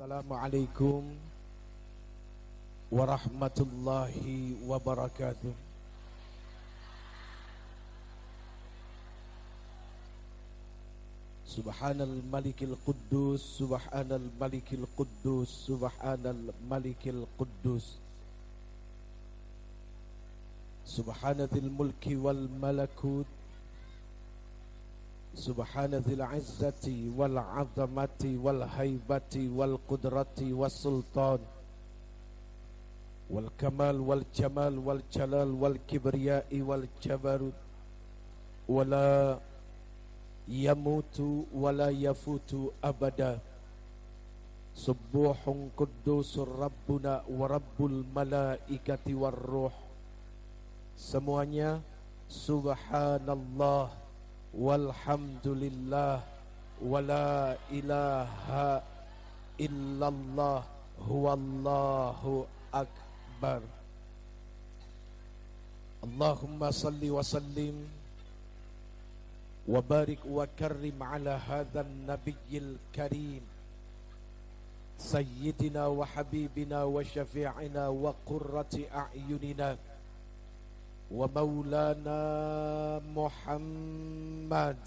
Assalamualaikum warahmatullahi wabarakatuh. Subhanal Malikil Quddus Subhanal Malikil Quddus Subhanal Malikil Quddus Subhanatil Mulki wal Malakut wal Kamal wal Jamal wal Jalal wal Kibriyai wal Jabarut wala yamutu wala yafutu abada. Subuhun kudusur Rabbuna wa malaikati war Semuanya Subhanallah Walhamdulillah Wala ilaha illallah Huwallahu akbar Allahumma salli wa sallim وبارك وكرم على هذا النبي الكريم سيدنا وحبيبنا وشفيعنا وقرة أعيننا ومولانا محمد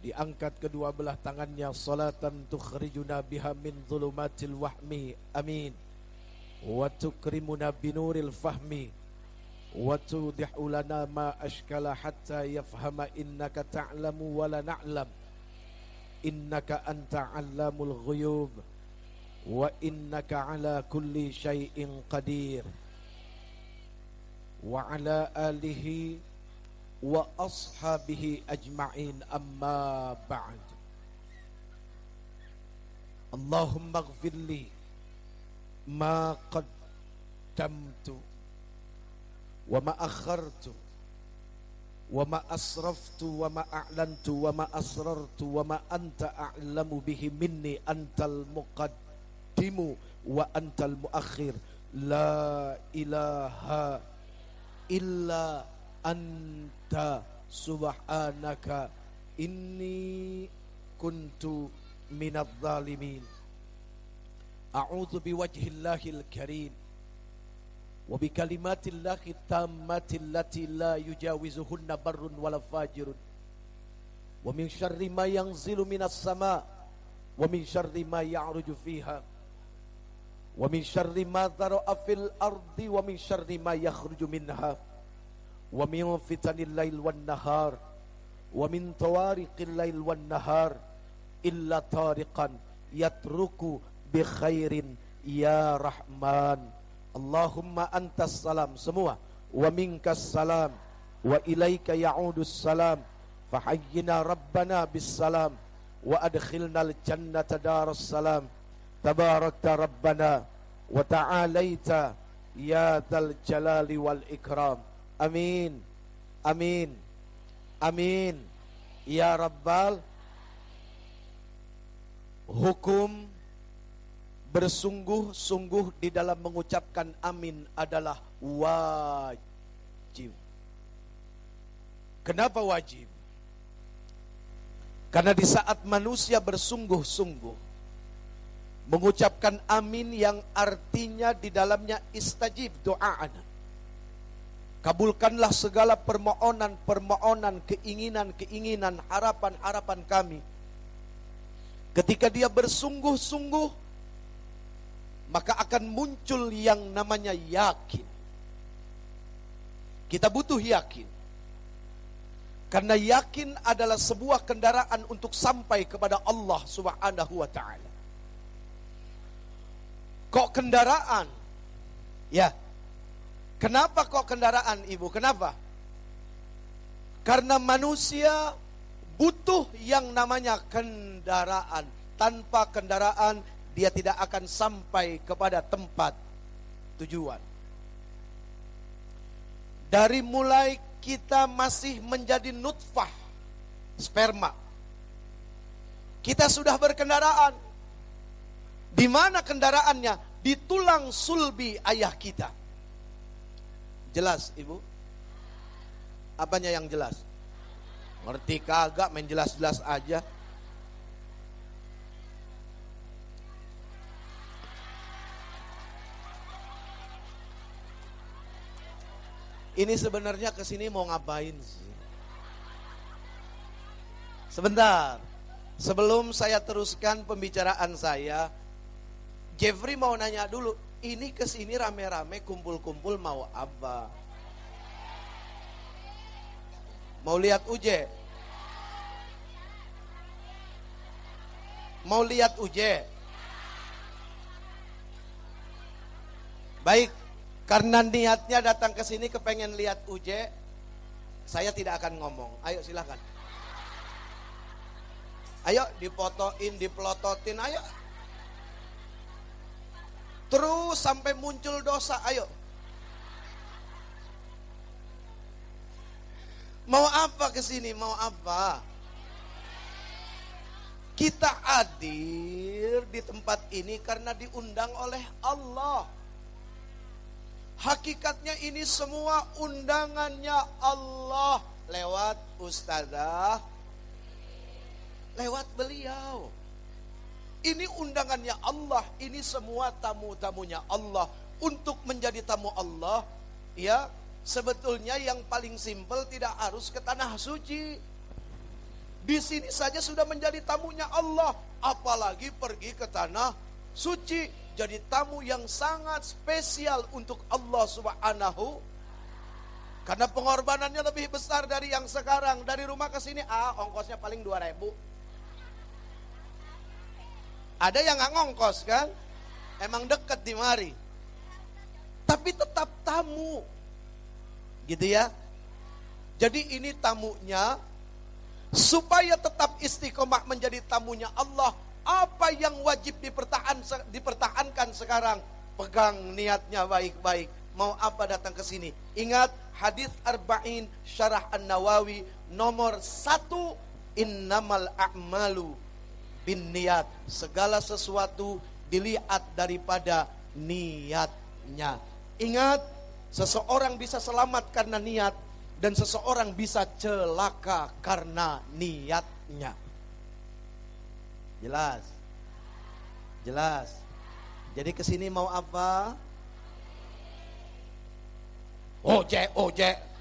diangkat kedua belah tangannya salatan tukhrijuna biha min dhulumatil wahmi amin wa tukrimuna binuril fahmi وتوضح لنا ما أشكل حتى يفهم إنك تعلم ولا نعلم إنك أنت علام الغيوب وإنك على كل شيء قدير وعلى آله وأصحابه أجمعين. أما بعد اللهم اغفر لي ما قدمت وما أخرت وما أسرفت وما أعلنت وما أسررت وما أنت أعلم به مني. أنت المقدم وأنت المؤخر. لا إله إلا illa anta subhanaka inni kuntu minadh zalimin. A'udzu biwajhillahil karim wa bikalimatillahi tammati allati la yujawizuhunna barrun wala fajirun. Wa min syarri ma yanzilu minas sama' wa min syarri ma ya'ruju fiha. Wa min syarri ma dharaa fil ardi wa min syarri ma yakhruju minha. Wa min fitanil lail wan nahar. Wa min tawariqil lail wan nahar illa tariqan yatruku bi khairin ya Rahman. Allahumma antas salam semua wa minkas salam wa ilaika ya'udus salam fahayyina rabbana bis salam wa adkhilnal jannata darus salam wa ta'alaita ya dzal jalali wal ikram amin amin amin ya rabbal hukum bersungguh-sungguh di dalam mengucapkan amin adalah wajib. Kenapa wajib? Karena di saat manusia bersungguh-sungguh mengucapkan amin yang artinya di dalamnya istajib doa Kabulkanlah segala permohonan-permohonan, keinginan-keinginan, harapan-harapan kami. Ketika dia bersungguh-sungguh maka akan muncul yang namanya yakin. Kita butuh yakin. Karena yakin adalah sebuah kendaraan untuk sampai kepada Allah Subhanahu wa taala. Kok kendaraan? Ya. Kenapa kok kendaraan, Ibu? Kenapa? Karena manusia butuh yang namanya kendaraan. Tanpa kendaraan dia tidak akan sampai kepada tempat tujuan. Dari mulai kita masih menjadi nutfah sperma. Kita sudah berkendaraan. Di mana kendaraannya? Di tulang sulbi ayah kita. Jelas, Ibu? Apanya yang jelas? Ngerti kagak main jelas-jelas aja. Ini sebenarnya ke sini mau ngapain sih? Sebentar, sebelum saya teruskan pembicaraan saya, Jeffrey mau nanya dulu, ini ke sini rame-rame kumpul-kumpul mau apa? Mau lihat Uje? Mau lihat Uje? Baik, karena niatnya datang ke sini kepengen lihat Uje, saya tidak akan ngomong. Ayo silahkan. Ayo dipotoin, dipelototin, ayo. Terus sampai muncul dosa, ayo. Mau apa ke sini? Mau apa? Kita hadir di tempat ini karena diundang oleh Allah. Hakikatnya ini semua undangannya Allah lewat ustazah lewat beliau. Ini undangannya Allah, ini semua tamu-tamunya Allah untuk menjadi tamu Allah. Ya, sebetulnya yang paling simpel tidak harus ke tanah suci. Di sini saja sudah menjadi tamunya Allah, apalagi pergi ke tanah suci. Jadi tamu yang sangat spesial untuk Allah Subhanahu karena pengorbanannya lebih besar dari yang sekarang. Dari rumah ke sini, ah ongkosnya paling 2000 ada yang nggak ngongkos kan? Emang deket di mari. Tapi tetap tamu. Gitu ya. Jadi ini tamunya supaya tetap istiqomah menjadi tamunya Allah. Apa yang wajib dipertahan, dipertahankan sekarang? Pegang niatnya baik-baik. Mau apa datang ke sini? Ingat hadis arba'in syarah an-nawawi nomor satu innamal a'malu bin niat. Segala sesuatu dilihat daripada niatnya. Ingat, seseorang bisa selamat karena niat dan seseorang bisa celaka karena niatnya. Jelas? Jelas. Jadi ke sini mau apa? Oje, oje.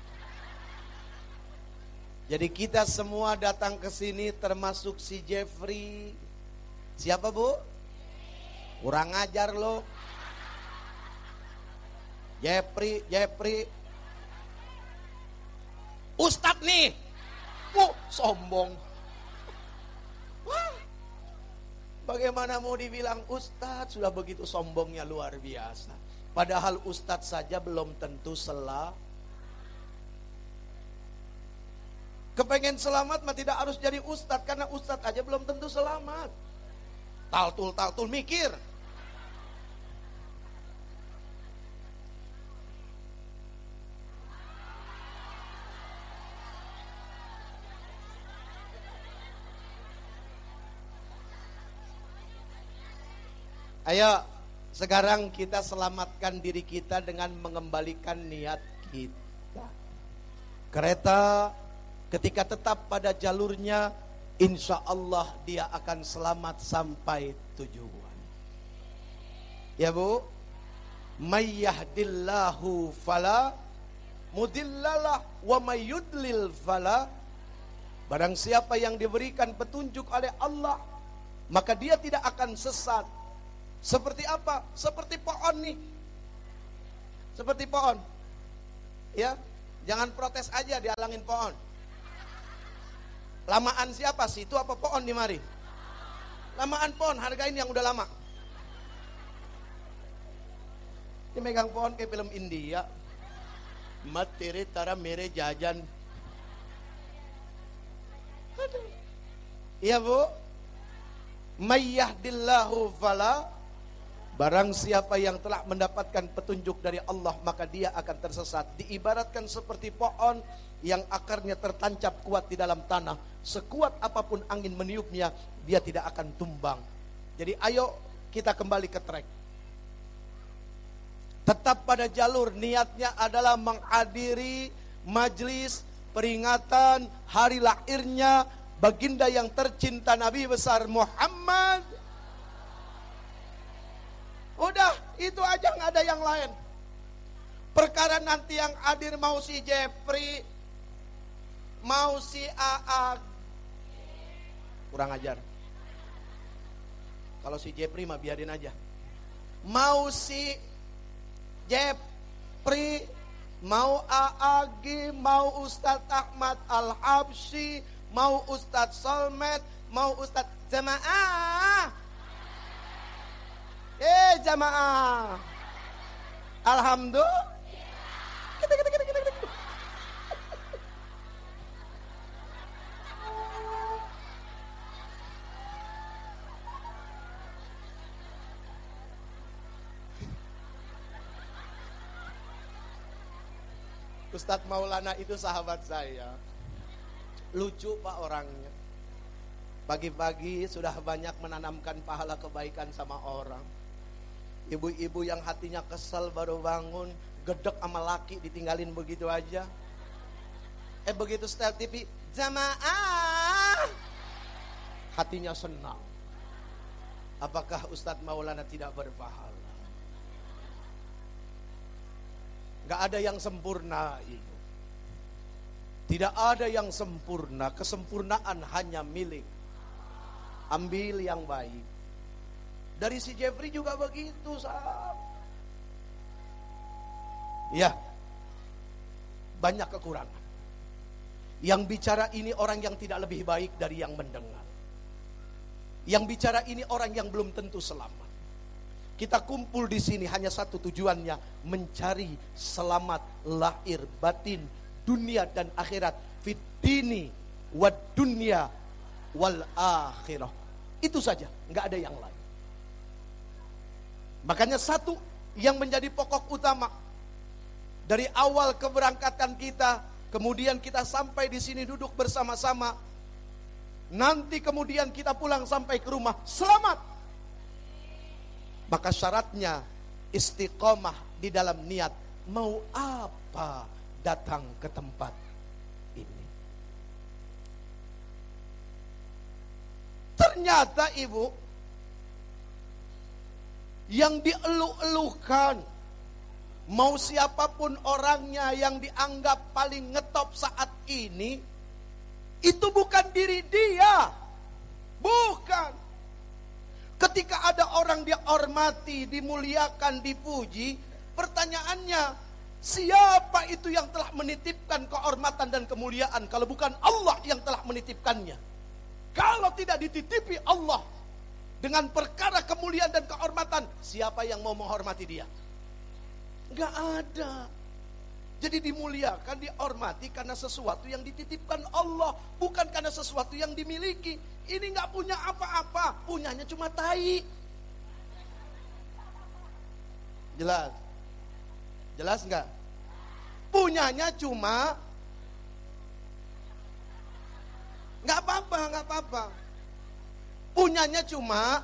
Jadi kita semua datang ke sini termasuk si Jeffrey. Siapa bu? Kurang ajar lo. Jeffrey, Jeffrey. Ustadz nih. Bu, sombong. Wah, bagaimana mau dibilang Ustadz sudah begitu sombongnya luar biasa. Padahal Ustadz saja belum tentu selah Kepengen selamat mah tidak harus jadi ustadz karena ustadz aja belum tentu selamat. Taltul taltul mikir. Ayo, sekarang kita selamatkan diri kita dengan mengembalikan niat kita. Kereta Ketika tetap pada jalurnya, insya Allah dia akan selamat sampai tujuan. Ya bu, mayyahdillahu fala mudillalah wa mayyudlil fala Barang siapa yang diberikan petunjuk oleh Allah, maka dia tidak akan sesat. Seperti apa? Seperti pohon nih. Seperti pohon. Ya, jangan protes aja dialangin pohon. Lamaan siapa sih? Itu apa pohon di mari? Lamaan pohon, hargain yang udah lama. Ini megang pohon kayak film India. Materi tara mere jajan. Iya bu. Mayyahdillahu fala Barang siapa yang telah mendapatkan petunjuk dari Allah maka dia akan tersesat. Diibaratkan seperti pohon yang akarnya tertancap kuat di dalam tanah. Sekuat apa pun angin meniupnya, dia tidak akan tumbang. Jadi ayo kita kembali ke trek. Tetap pada jalur niatnya adalah menghadiri majlis peringatan hari lahirnya baginda yang tercinta Nabi besar Muhammad Udah, itu aja nggak ada yang lain. Perkara nanti yang hadir mau si Jeffrey, mau si AA, kurang ajar. Kalau si Jeffrey mah biarin aja. Mau si Jeffrey, mau AAG, mau Ustadz Ahmad Al-Habsyi, mau Ustadz Solmed, mau Ustadz Jamaah. Eh jamaah. Alhamdulillah. Kita, kita, kita, kita, kita. Ustadz Maulana itu sahabat saya. Lucu pak orangnya. Pagi-pagi sudah banyak menanamkan pahala kebaikan sama orang. Ibu-ibu yang hatinya kesal baru bangun, gedek sama laki ditinggalin begitu aja. Eh begitu setel TV, jamaah. Hatinya senang. Apakah Ustadz Maulana tidak berpahala? Gak ada yang sempurna itu. Tidak ada yang sempurna. Kesempurnaan hanya milik. Ambil yang baik. Dari si Jeffrey juga begitu. Sahab. Ya. Banyak kekurangan. Yang bicara ini orang yang tidak lebih baik dari yang mendengar. Yang bicara ini orang yang belum tentu selamat. Kita kumpul di sini hanya satu tujuannya, mencari selamat lahir batin dunia dan akhirat fitini wad dunia wal akhirah. Itu saja, nggak ada yang lain. Makanya satu yang menjadi pokok utama dari awal keberangkatan kita, kemudian kita sampai di sini duduk bersama-sama, nanti kemudian kita pulang sampai ke rumah selamat maka syaratnya istiqomah di dalam niat mau apa datang ke tempat ini. Ternyata ibu yang dieluh-eluhkan mau siapa pun orangnya yang dianggap paling ngetop saat ini itu bukan diri dia. Bukan. Ketika ada orang dihormati, dimuliakan, dipuji, pertanyaannya, siapa itu yang telah menitipkan kehormatan dan kemuliaan kalau bukan Allah yang telah menitipkannya? Kalau tidak dititipi Allah dengan perkara kemuliaan dan kehormatan, siapa yang mau menghormati dia? Gak ada. Jadi dimuliakan, dihormati karena sesuatu yang dititipkan Allah, bukan karena sesuatu yang dimiliki. Ini nggak punya apa-apa, punyanya cuma tai. Jelas? Jelas nggak? Punyanya cuma nggak apa-apa, nggak apa-apa. Punyanya cuma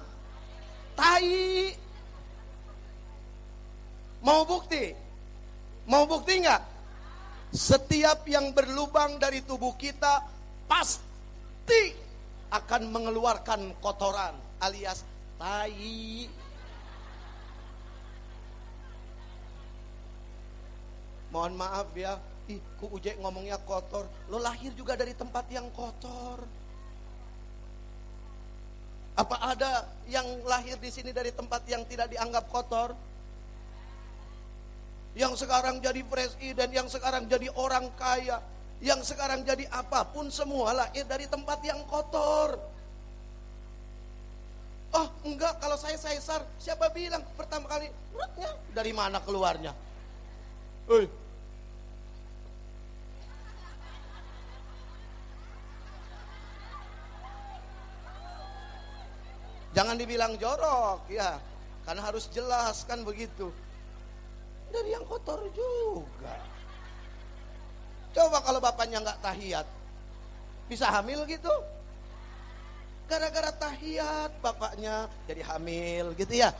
tai. Mau bukti? Mau bukti nggak? Setiap yang berlubang dari tubuh kita pasti akan mengeluarkan kotoran alias tai. Mohon maaf ya, ih ku ujek ngomongnya kotor. Lo lahir juga dari tempat yang kotor. Apa ada yang lahir di sini dari tempat yang tidak dianggap kotor? Yang sekarang jadi presiden, yang sekarang jadi orang kaya, yang sekarang jadi apa pun semua lahir dari tempat yang kotor. Oh enggak, kalau saya Caesar, siapa bilang pertama kali, urutnya dari mana keluarnya? Hei. Jangan dibilang jorok ya, karena harus jelas kan begitu. Dari yang kotor juga. Coba kalau bapaknya nggak tahiyat, bisa hamil gitu? Gara-gara tahiyat bapaknya jadi hamil gitu ya?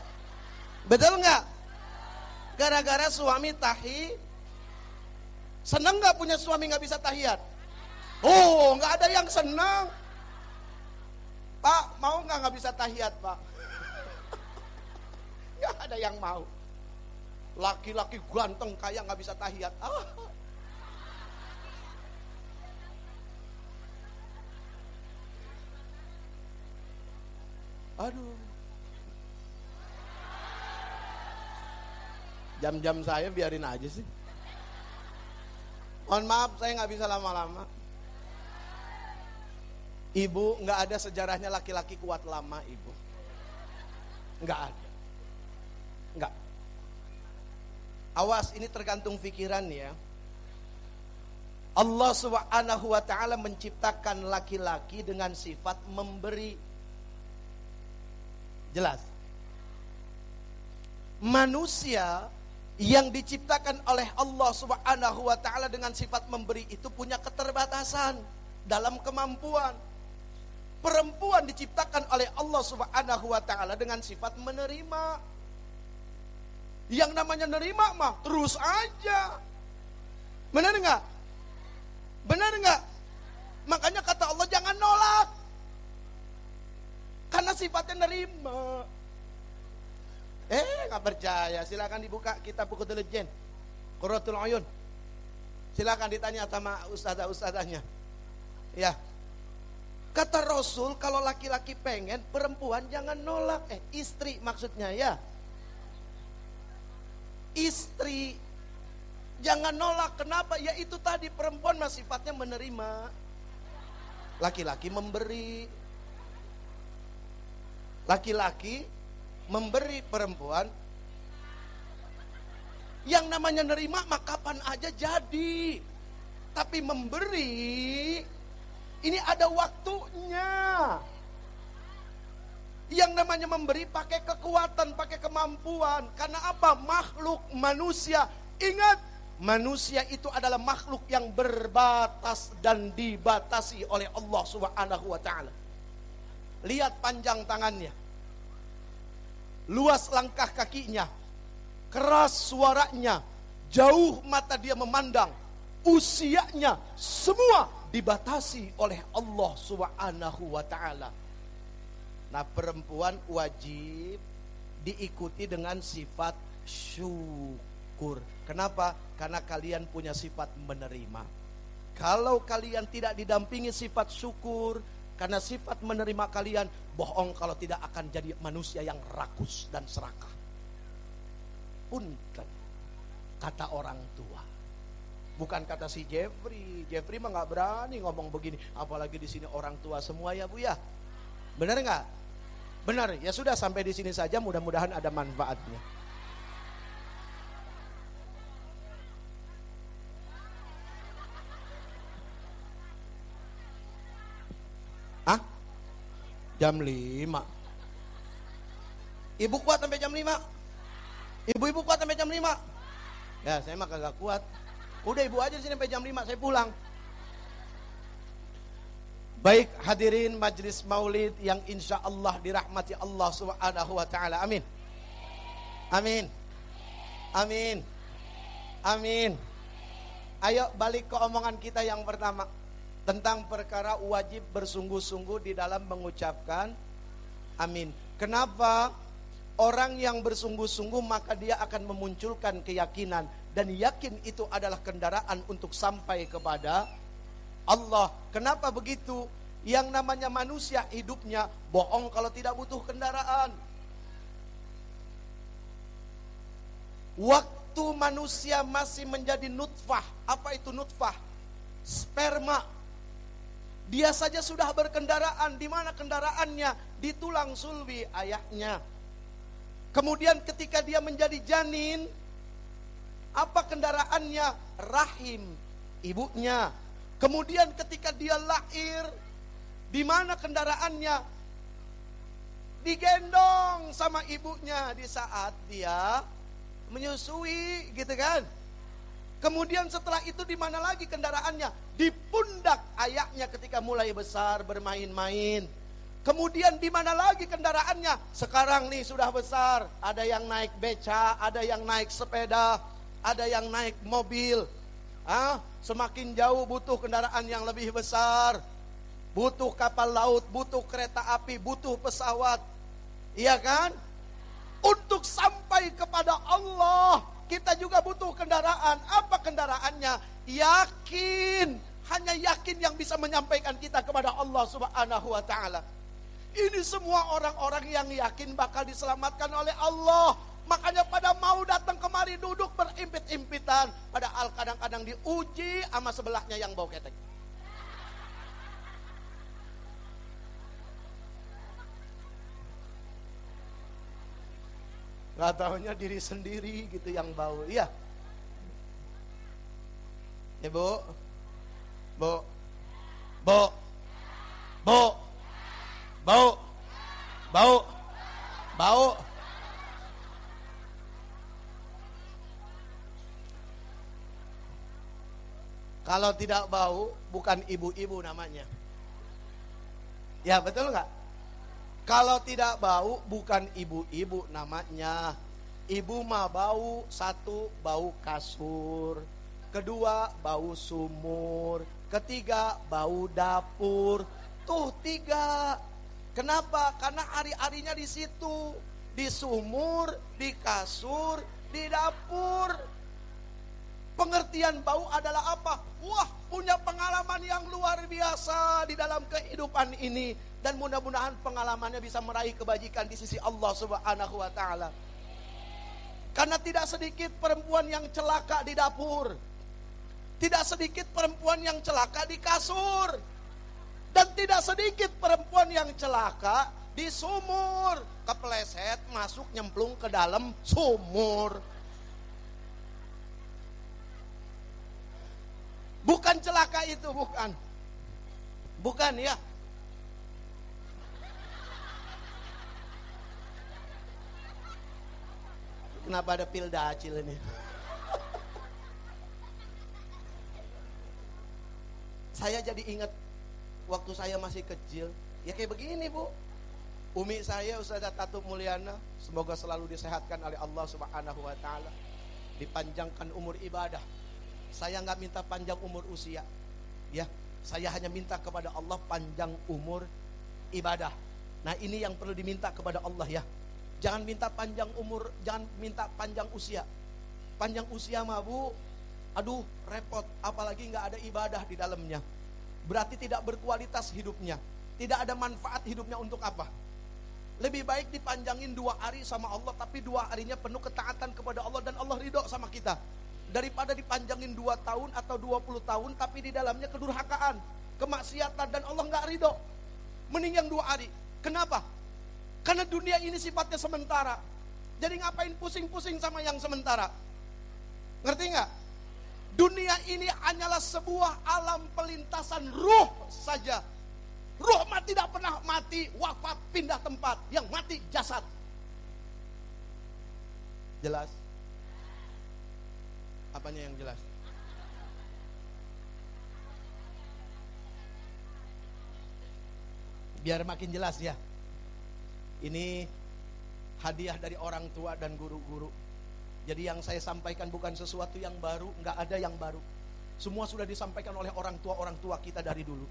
Betul nggak? Gara-gara suami tahi, seneng nggak punya suami nggak bisa tahiyat? Oh, nggak ada yang senang. Pak, mau nggak nggak bisa tahiyat, Pak? Nggak ada yang mau. laki-laki ganteng kayak nggak bisa tahiyat. Ah. Aduh. Jam-jam saya biarin aja sih. Mohon maaf saya nggak bisa lama-lama. Ibu nggak ada sejarahnya laki-laki kuat lama ibu. Nggak ada. Nggak. Awas ini tergantung pikiran ya. Allah Subhanahu wa taala menciptakan laki-laki dengan sifat memberi. Jelas. Manusia yang diciptakan oleh Allah Subhanahu wa taala dengan sifat memberi itu punya keterbatasan dalam kemampuan. Perempuan diciptakan oleh Allah Subhanahu wa taala dengan sifat menerima. Yang namanya nerima mah terus aja. Benar enggak? Benar enggak? Makanya kata Allah jangan nolak. Karena sifatnya nerima. Eh, nggak percaya. Silakan dibuka kitab buku intelijen. Qurratul Ayun. Silakan ditanya sama ustazah-ustazahnya. Ya. Kata Rasul, kalau laki-laki pengen, perempuan jangan nolak. Eh, istri maksudnya ya. Istri jangan nolak. Kenapa? Ya itu tadi perempuan masih sifatnya menerima. Laki-laki memberi. Laki-laki memberi perempuan yang namanya nerima mah kapan aja jadi. Tapi memberi ini ada waktunya. Yang namanya memberi pakai kekuatan, pakai kemampuan. Karena apa? Makhluk manusia. Ingat, manusia itu adalah makhluk yang berbatas dan dibatasi oleh Allah Subhanahu wa taala. Lihat panjang tangannya luas langkah kakinya, keras suaranya, jauh mata dia memandang, usianya semua dibatasi oleh Allah Subhanahu wa taala. Nah, perempuan wajib diikuti dengan sifat syukur. Kenapa? Karena kalian punya sifat menerima. Kalau kalian tidak didampingi sifat syukur, karena sifat menerima kalian bohong kalau tidak akan jadi manusia yang rakus dan serakah. Punten kata orang tua. Bukan kata si Jeffrey. Jeffrey mah nggak berani ngomong begini. Apalagi di sini orang tua semua ya bu ya. Benar nggak? Benar. Ya sudah sampai di sini saja. Mudah-mudahan ada manfaatnya. Jam 5. Ibu kuat sampai jam 5? Ibu-ibu kuat sampai jam 5? Ya, saya mah kagak kuat. Udah ibu aja sini sampai jam 5, saya pulang. Baik hadirin majlis maulid yang insya Allah dirahmati Allah subhanahu wa ta'ala. Amin. Amin. Amin. Amin. Ayo balik ke omongan kita yang pertama tentang perkara wajib bersungguh-sungguh di dalam mengucapkan amin. Kenapa? Orang yang bersungguh-sungguh maka dia akan memunculkan keyakinan dan yakin itu adalah kendaraan untuk sampai kepada Allah. Kenapa begitu? Yang namanya manusia hidupnya bohong kalau tidak butuh kendaraan. Waktu manusia masih menjadi nutfah. Apa itu nutfah? Sperma dia saja sudah berkendaraan. Di mana kendaraannya? Di tulang sulbi ayahnya. Kemudian ketika dia menjadi janin, apa kendaraannya? Rahim ibunya. Kemudian ketika dia lahir, di mana kendaraannya? Digendong sama ibunya di saat dia menyusui, gitu kan? Kemudian setelah itu di mana lagi kendaraannya? Di pundak ayahnya ketika mulai besar bermain-main. Kemudian di mana lagi kendaraannya? Sekarang nih sudah besar, ada yang naik beca, ada yang naik sepeda, ada yang naik mobil. Ah, semakin jauh butuh kendaraan yang lebih besar. Butuh kapal laut, butuh kereta api, butuh pesawat. Iya kan? Untuk sampai kepada Allah kita juga butuh kendaraan. Apa kendaraannya? Yakin. Hanya yakin yang bisa menyampaikan kita kepada Allah Subhanahu wa taala. Ini semua orang-orang yang yakin bakal diselamatkan oleh Allah. Makanya pada mau datang kemari duduk berimpit-impitan. Padahal kadang-kadang diuji sama sebelahnya yang bau ketek. Gak tahunya diri sendiri gitu yang bau. Iya. Ya bu. Bu. Bu. Bu. Bau. Bau. Bau. Kalau tidak bau, bukan ibu-ibu namanya. Ya betul nggak? Kalau tidak bau bukan ibu-ibu namanya. Ibu mah bau satu bau kasur, kedua bau sumur, ketiga bau dapur. Tuh tiga. Kenapa? Karena hari-harinya di situ, di sumur, di kasur, di dapur. Pengertian bau adalah apa? Wah, punya pengalaman yang luar biasa di dalam kehidupan ini dan mudah-mudahan pengalamannya bisa meraih kebajikan di sisi Allah Subhanahu wa taala. Karena tidak sedikit perempuan yang celaka di dapur. Tidak sedikit perempuan yang celaka di kasur. Dan tidak sedikit perempuan yang celaka di sumur. Kepleset masuk nyemplung ke dalam sumur. Bukan celaka itu, bukan. Bukan ya. Kenapa ada pil dacil ini? saya jadi ingat waktu saya masih kecil, ya kayak begini bu. Umi saya Ustazah Tatu Mulyana, semoga selalu disehatkan oleh Allah Subhanahu wa taala. Dipanjangkan umur ibadah. Saya nggak minta panjang umur usia. Ya, saya hanya minta kepada Allah panjang umur ibadah. Nah, ini yang perlu diminta kepada Allah ya. Jangan minta panjang umur, jangan minta panjang usia. Panjang usia mah bu, aduh repot, apalagi nggak ada ibadah di dalamnya. Berarti tidak berkualitas hidupnya, tidak ada manfaat hidupnya untuk apa? Lebih baik dipanjangin dua hari sama Allah, tapi dua harinya penuh ketaatan kepada Allah dan Allah ridho sama kita. Daripada dipanjangin dua tahun atau dua puluh tahun, tapi di dalamnya kedurhakaan, kemaksiatan dan Allah nggak ridho. Mending yang dua hari. Kenapa? Karena dunia ini sifatnya sementara. Jadi ngapain pusing-pusing sama yang sementara? Ngerti nggak? Dunia ini hanyalah sebuah alam pelintasan ruh saja. Ruh mah tidak pernah mati, wafat, pindah tempat. Yang mati jasad. Jelas? Apanya yang jelas? Biar makin jelas ya. Ini hadiah dari orang tua dan guru-guru. Jadi yang saya sampaikan bukan sesuatu yang baru, nggak ada yang baru. Semua sudah disampaikan oleh orang tua-orang tua kita dari dulu.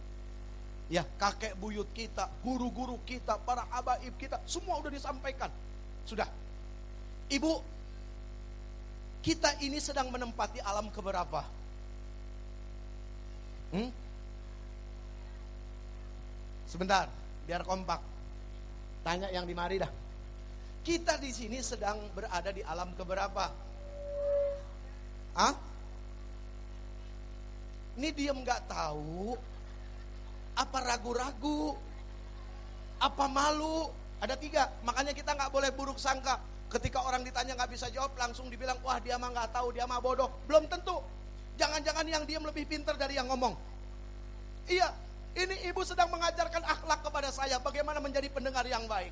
Ya, kakek buyut kita, guru-guru kita, para abaib kita, semua sudah disampaikan. Sudah. Ibu, kita ini sedang menempati alam keberapa? Hmm? Sebentar, biar kompak. Tanya yang di mari dah. Kita di sini sedang berada di alam keberapa? Ah? Ini diam nggak tahu? Apa ragu-ragu? Apa malu? Ada tiga, makanya kita nggak boleh buruk sangka. Ketika orang ditanya nggak bisa jawab, langsung dibilang, wah dia mah nggak tahu, dia mah bodoh. Belum tentu. Jangan-jangan yang diam lebih pintar dari yang ngomong. Iya, ini ibu sedang mengajarkan akhlak kepada saya bagaimana menjadi pendengar yang baik.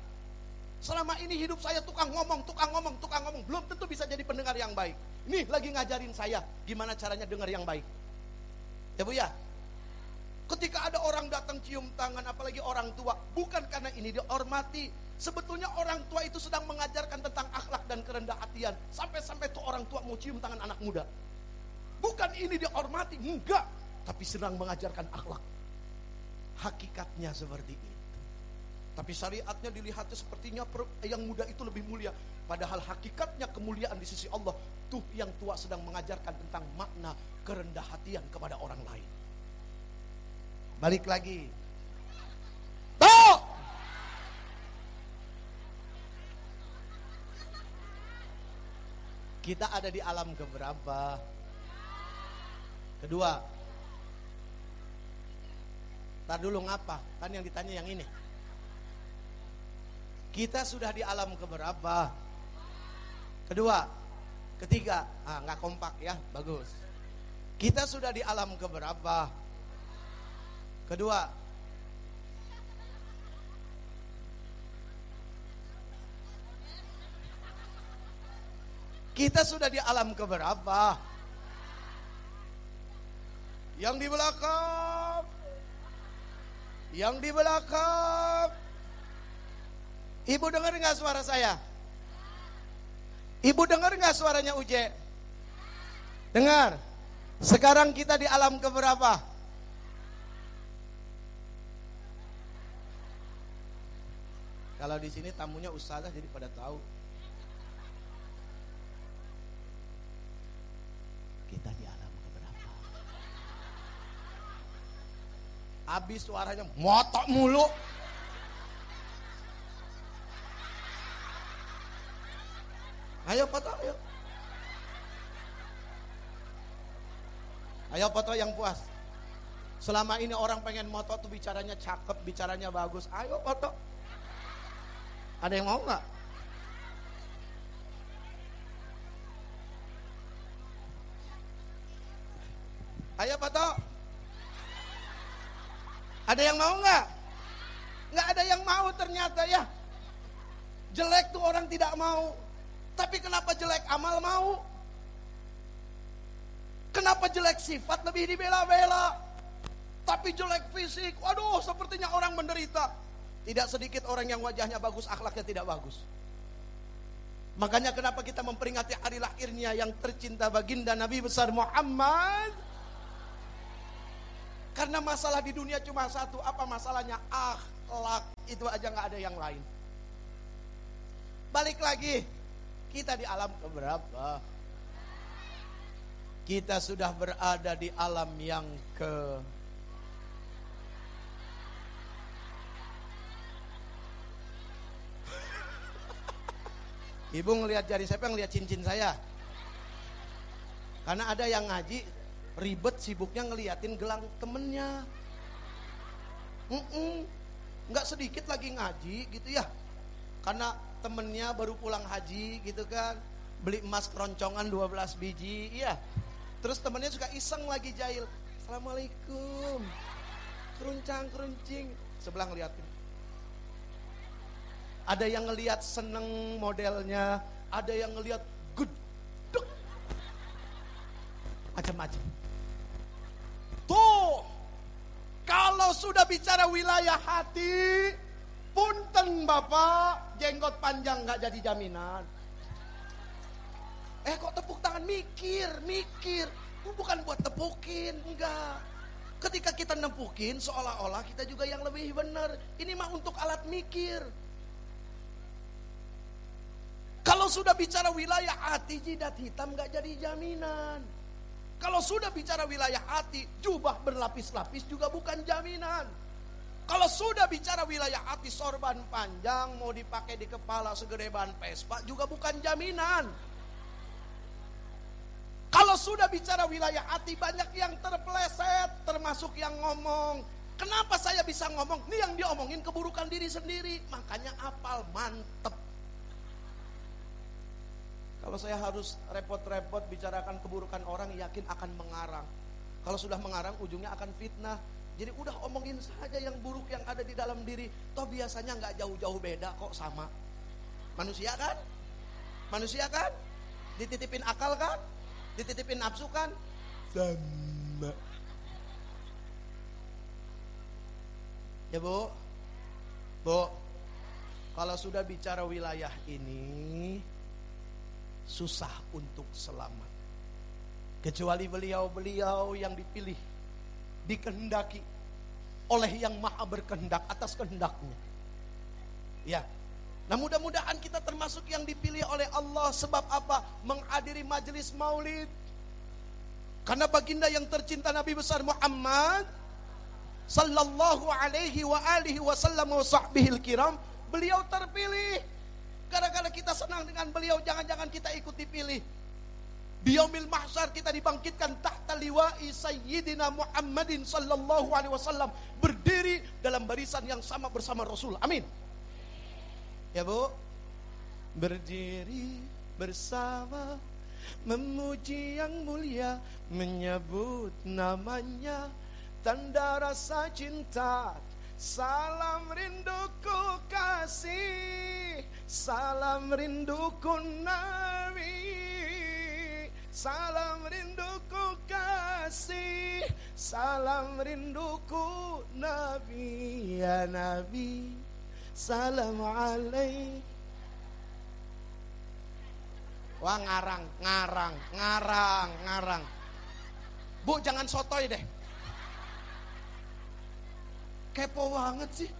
Selama ini hidup saya tukang ngomong, tukang ngomong, tukang ngomong. Belum tentu bisa jadi pendengar yang baik. Ini lagi ngajarin saya gimana caranya dengar yang baik. Ya bu ya. Ketika ada orang datang cium tangan, apalagi orang tua. Bukan karena ini dihormati. Sebetulnya orang tua itu sedang mengajarkan tentang akhlak dan kerendah hatian. Sampai-sampai tuh orang tua mau cium tangan anak muda. Bukan ini dihormati, enggak. Tapi sedang mengajarkan akhlak hakikatnya seperti itu. Tapi syariatnya dilihatnya sepertinya yang muda itu lebih mulia. Padahal hakikatnya kemuliaan di sisi Allah itu yang tua sedang mengajarkan tentang makna kerendah hatian kepada orang lain. Balik lagi. Tuh! Kita ada di alam keberapa? Kedua. Ntar dulu ngapa? Kan yang ditanya yang ini. Kita sudah di alam keberapa? Kedua. Ketiga. Ah, nggak kompak ya, bagus. Kita sudah di alam keberapa? Kedua. Kita sudah di alam keberapa? Yang di belakang. Yang di belakang. Ibu dengar nggak suara saya? Ibu dengar nggak suaranya Uje? Dengar. Sekarang kita di alam keberapa? Kalau di sini tamunya ustazah jadi pada tahu. Kita di alam keberapa? Habis suaranya motok mulu. Ayo foto, ayo. Ayo foto yang puas. Selama ini orang pengen moto tuh bicaranya cakep, bicaranya bagus. Ayo foto. Ada yang mau nggak? Ada yang mau nggak? Nggak ada yang mau ternyata ya. Jelek tuh orang tidak mau. Tapi kenapa jelek amal mau? Kenapa jelek sifat lebih dibela-bela? Tapi jelek fisik, waduh sepertinya orang menderita. Tidak sedikit orang yang wajahnya bagus, akhlaknya tidak bagus. Makanya kenapa kita memperingati hari lahirnya yang tercinta baginda Nabi besar Muhammad? Karena masalah di dunia cuma satu, apa masalahnya? Akhlak, itu aja nggak ada yang lain. Balik lagi, kita di alam keberapa? Kita sudah berada di alam yang ke Ibu ngelihat jari siapa ngelihat cincin saya. Karena ada yang ngaji ribet sibuknya ngeliatin gelang temennya. Mm. Nggak sedikit lagi ngaji gitu ya. Karena temennya baru pulang haji gitu kan. Beli emas keroncongan 12 biji. Iya. Terus temennya juga iseng lagi jahil. Assalamualaikum. Keruncang keruncing. Sebelah ngeliatin. Ada yang ngelihat seneng modelnya, ada yang ngelihat gudeg. Macam-macam. Kalau sudah bicara wilayah hati, punten Bapak, jenggot panjang nggak jadi jaminan. Eh kok tepuk tangan mikir, mikir. Bukan buat tepukin, enggak. Ketika kita nempukin seolah-olah kita juga yang lebih benar. Ini mah untuk alat mikir. Kalau sudah bicara wilayah hati jidat hitam gak jadi jaminan. Kalau sudah bicara wilayah hati, jubah berlapis-lapis juga bukan jaminan. Kalau sudah bicara wilayah hati sorban panjang mau dipakai di kepala segede ban Vespa juga bukan jaminan. Kalau sudah bicara wilayah hati banyak yang terpleset termasuk yang ngomong. Kenapa saya bisa ngomong? Ini yang diomongin keburukan diri sendiri. Makanya apal mantep kalau saya harus repot-repot bicarakan keburukan orang, yakin akan mengarang. Kalau sudah mengarang, ujungnya akan fitnah. Jadi udah omongin saja yang buruk yang ada di dalam diri. Toh biasanya nggak jauh-jauh beda kok sama. Manusia kan? Manusia kan? Dititipin akal kan? Dititipin nafsu kan? Sama. Ya bu, bu, kalau sudah bicara wilayah ini, susah untuk selamat. Kecuali beliau-beliau yang dipilih, dikehendaki oleh yang maha berkehendak atas kehendaknya. Ya, Nah mudah-mudahan kita termasuk yang dipilih oleh Allah sebab apa? menghadiri majelis maulid. Karena baginda yang tercinta Nabi besar Muhammad sallallahu alaihi wa alihi wasallam wa sahbihil kiram, beliau terpilih. Gara-gara kita senang dengan beliau, jangan-jangan kita ikut dipilih. Di yaumil mahsyar kita dibangkitkan tahta liwa'i sayyidina Muhammadin sallallahu alaihi wasallam berdiri dalam barisan yang sama bersama Rasul. Amin. Ya Bu, berdiri bersama memuji yang mulia menyebut namanya tanda rasa cinta Salam rinduku kasih Salam rinduku Nabi Salam rinduku kasih Salam rinduku Nabi Ya Nabi. Salam alaih Wah ngarang, ngarang, ngarang, ngarang. Bu jangan sotoy deh Kepo banget sih.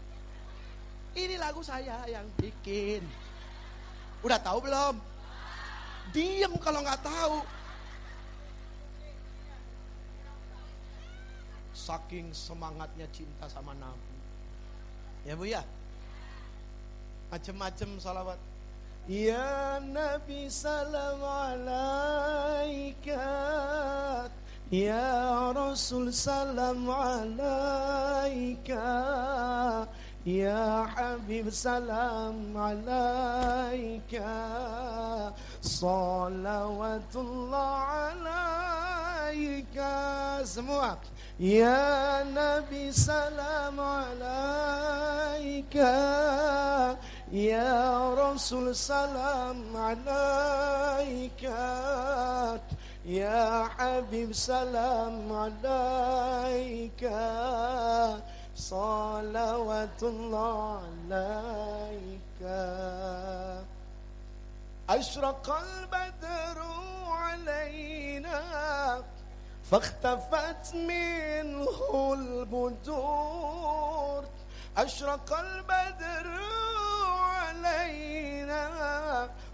Ini lagu saya yang bikin. Udah tahu belum? Diem kalau nggak tahu. Saking semangatnya cinta sama Nabi. Ya Bu ya? Macem-macem salawat. Ya Nabi salam alaikat Ya Rasul salam alaika Ya Habib salam alaika Salawatullah alaika Semua Ya Nabi salam alaika Ya Rasul salam يا حبيب سلام عليك. صلوات الله عليك. أشرق البدر علينا فاختفت منه البدور. أشرق البدر علينا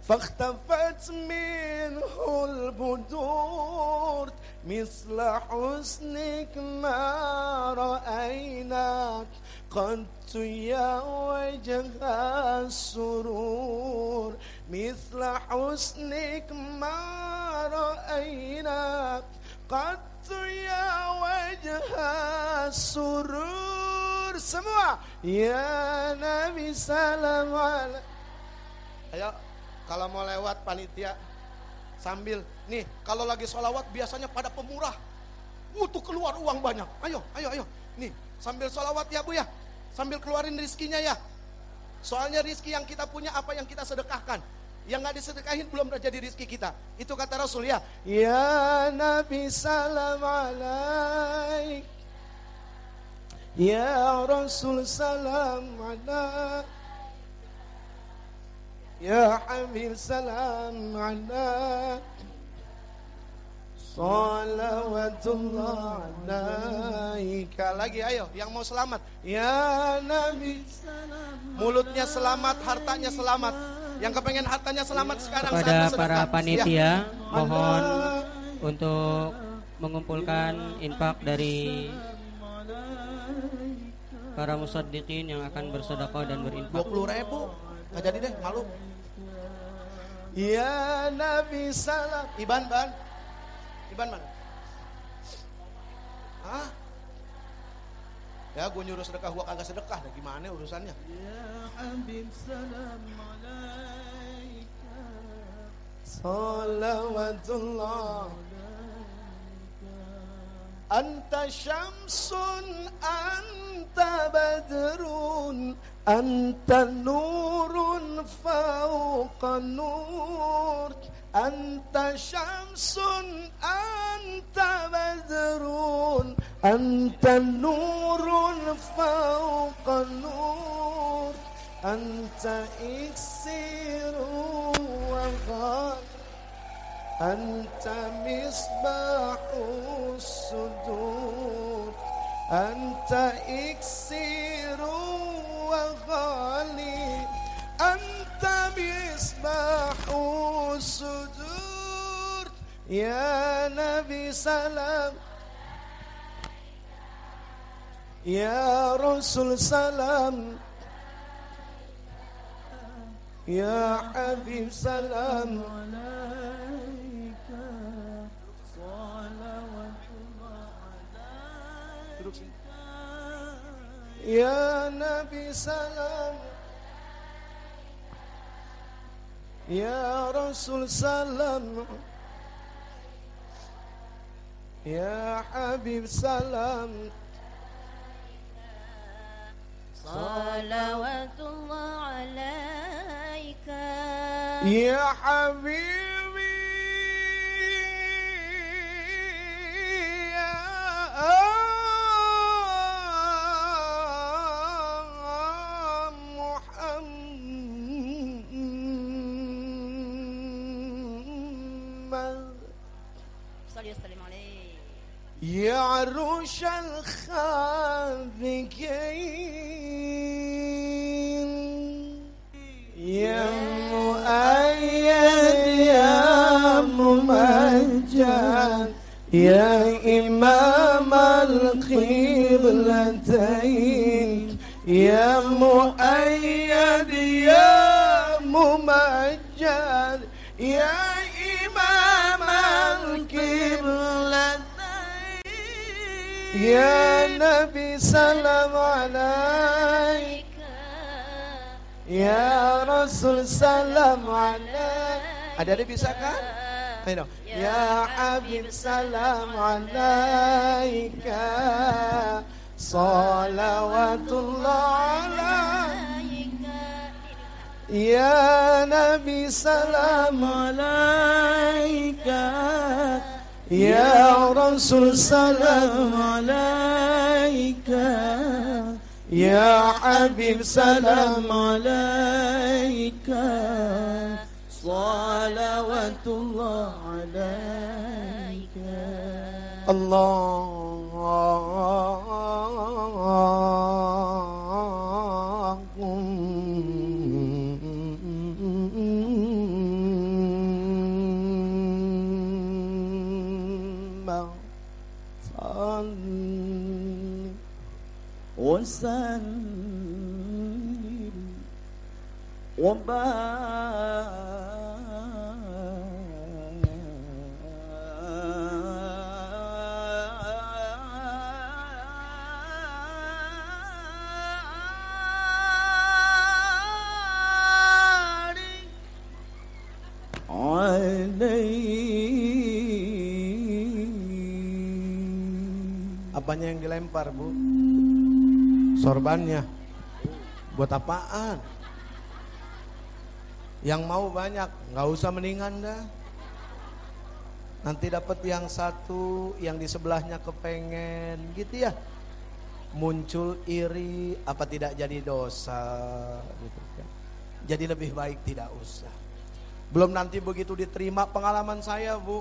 فاختفت منه البدور مثل حسنك ما رأيناك. قد يا وجه السرور مثل حسنك ما رأيناك. قد يا وجه السرور. semua ya Nabi salam ayo kalau mau lewat panitia sambil. Nih kalau lagi sholawat biasanya pada pemurah. Butuh keluar uang banyak. Ayo ayo ayo. Nih sambil sholawat ya bu ya. Sambil keluarin rizkinya ya. Soalnya rizki yang kita punya apa yang kita sedekahkan? Yang nggak disedekahin belum jadi rizki kita. Itu kata Rasul ya. Ya Nabi salam alaik. Ya Rasul salam alaik يا حبيب سلام عليك Salawatullah alaika Lagi ayo yang mau selamat Ya Nabi Mulutnya selamat, hartanya selamat Yang kepengen hartanya selamat sekarang Kepada para panitia ya. Mohon untuk mengumpulkan infak dari para musaddiqin yang akan bersedekah dan berinfak 20 ribu Gak jadi deh, malu Ya Nabi salam. Iban, ban. Iban mana? Hah? Ya gue nyuruh sedekah, gue kagak sedekah. Nah, gimana urusannya? Ya Habib salam alaika. Salawatullah. Anta syamsun, anta badrun, anta nurun fauqa nur, anta syamsun, anta badrun, anta nurun fauqa nur, anta iksiru wa ghal. أنت مصباح الصدور أنت إكسير وغالي أنت مصباح الصدور. يا نبي سلام يا رسل سلام يا حبيب سلام. Habib salam Ya Nabi salam Ya Rasul salam Ya Habib salam صلوات الله عليك يا حبيبي يا عروش الخافقين يا مؤيد يا ممجد يا إمام القبلتين. يا مؤيد يا ممجد يا إمام القبلتين. Ya Nabi salam alaika Ya Rasul salam alaika Ada-ada bisa kan? Ayo Ya Habib salam alaika Salawatullah alaika Ya Nabi salam alaika Ya Rasul salam alaika Ya Habib salam alaika Salawatullah alaika Allahumma وسلم وبارك عليه Apanya yang dilempar, Bu? Sorbannya. Buat apaan? Yang mau banyak, nggak usah mendingan dah. Nanti dapat yang satu, yang di sebelahnya kepengen, gitu ya. Muncul iri, apa tidak jadi dosa, gitu kan. Jadi lebih baik tidak usah. Belum nanti begitu diterima pengalaman saya, Bu.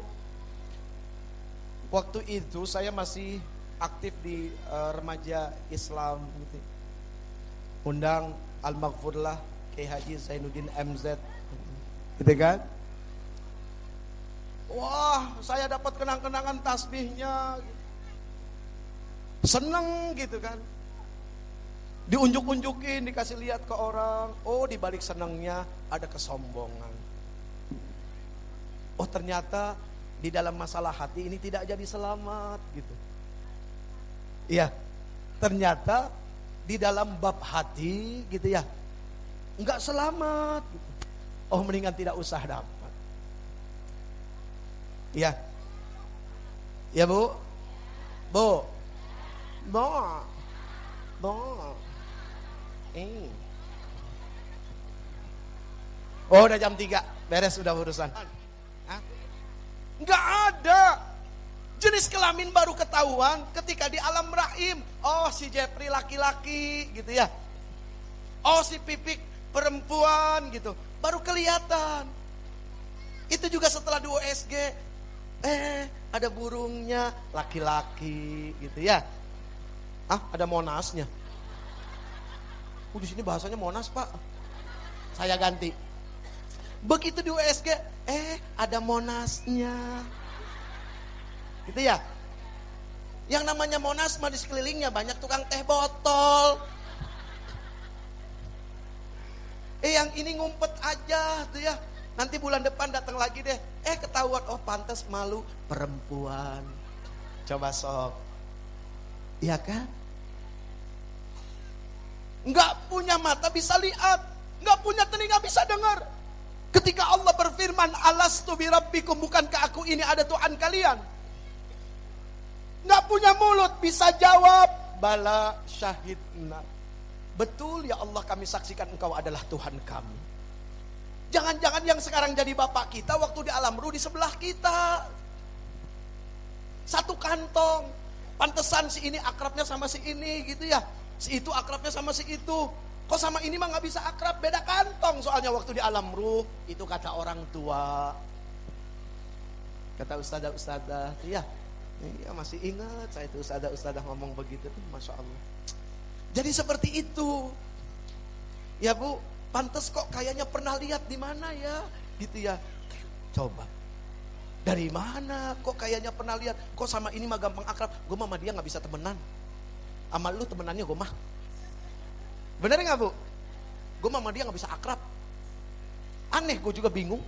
Waktu itu saya masih aktif di eh, remaja Islam gitu. Undang Al-Maghfurlah Kiai Haji Zainuddin MZ. Gitu kan? Wah, saya dapat kenang-kenangan tasbihnya. Seneng gitu kan. Diunjuk-unjukin, dikasih lihat ke orang. Oh, di balik senengnya ada kesombongan. Oh, ternyata di dalam masalah hati ini tidak jadi selamat gitu. Iya, ternyata di dalam bab hati gitu ya, nggak selamat. Gitu. Oh mendingan tidak usah dapat. Iya, ya bu, bu, bu, bu, eh. Oh udah jam 3, beres sudah urusan. Hah? Nggak ada. Jenis kelamin baru ketahuan ketika di alam rahim. Oh si Jeffrey laki-laki gitu ya. Oh si Pipik perempuan gitu. Baru kelihatan. Itu juga setelah di USG. Eh ada burungnya laki-laki gitu ya. Ah ada monasnya. Oh di sini bahasanya monas pak. Saya ganti. Begitu di USG, eh ada monasnya. Gitu ya. Yang namanya Monas mah di sekelilingnya banyak tukang teh botol. Eh yang ini ngumpet aja tuh ya. Nanti bulan depan datang lagi deh. Eh ketahuan oh pantas malu perempuan. Coba sok. Iya kan? Enggak punya mata bisa lihat, enggak punya telinga bisa dengar. Ketika Allah berfirman, "Alastu bi rabbikum?" Bukankah aku ini ada Tuhan kalian? Enggak punya mulut bisa jawab, "Bala syahidna." Betul ya Allah kami saksikan engkau adalah Tuhan kami. Jangan-jangan yang sekarang jadi bapak kita waktu di alam ruh di sebelah kita. Satu kantong. Pantesan si ini akrabnya sama si ini gitu ya. Si itu akrabnya sama si itu. Kok sama ini mah nggak bisa akrab, beda kantong soalnya waktu di alam ruh. Itu kata orang tua. Kata ustadzah ustadzah, iya. Masih ingat saya itu ustadzah ustadzah ngomong begitu tuh, masya Allah. Jadi seperti itu. Ya bu, pantas kok kayaknya pernah lihat di mana ya, gitu ya. Coba. Dari mana? Kok kayaknya pernah lihat? Kok sama ini mah gampang akrab? Gue sama dia nggak bisa temenan. Sama lu temenannya gue mah. Bener nggak bu? Gue sama dia nggak bisa akrab. Aneh, gue juga bingung.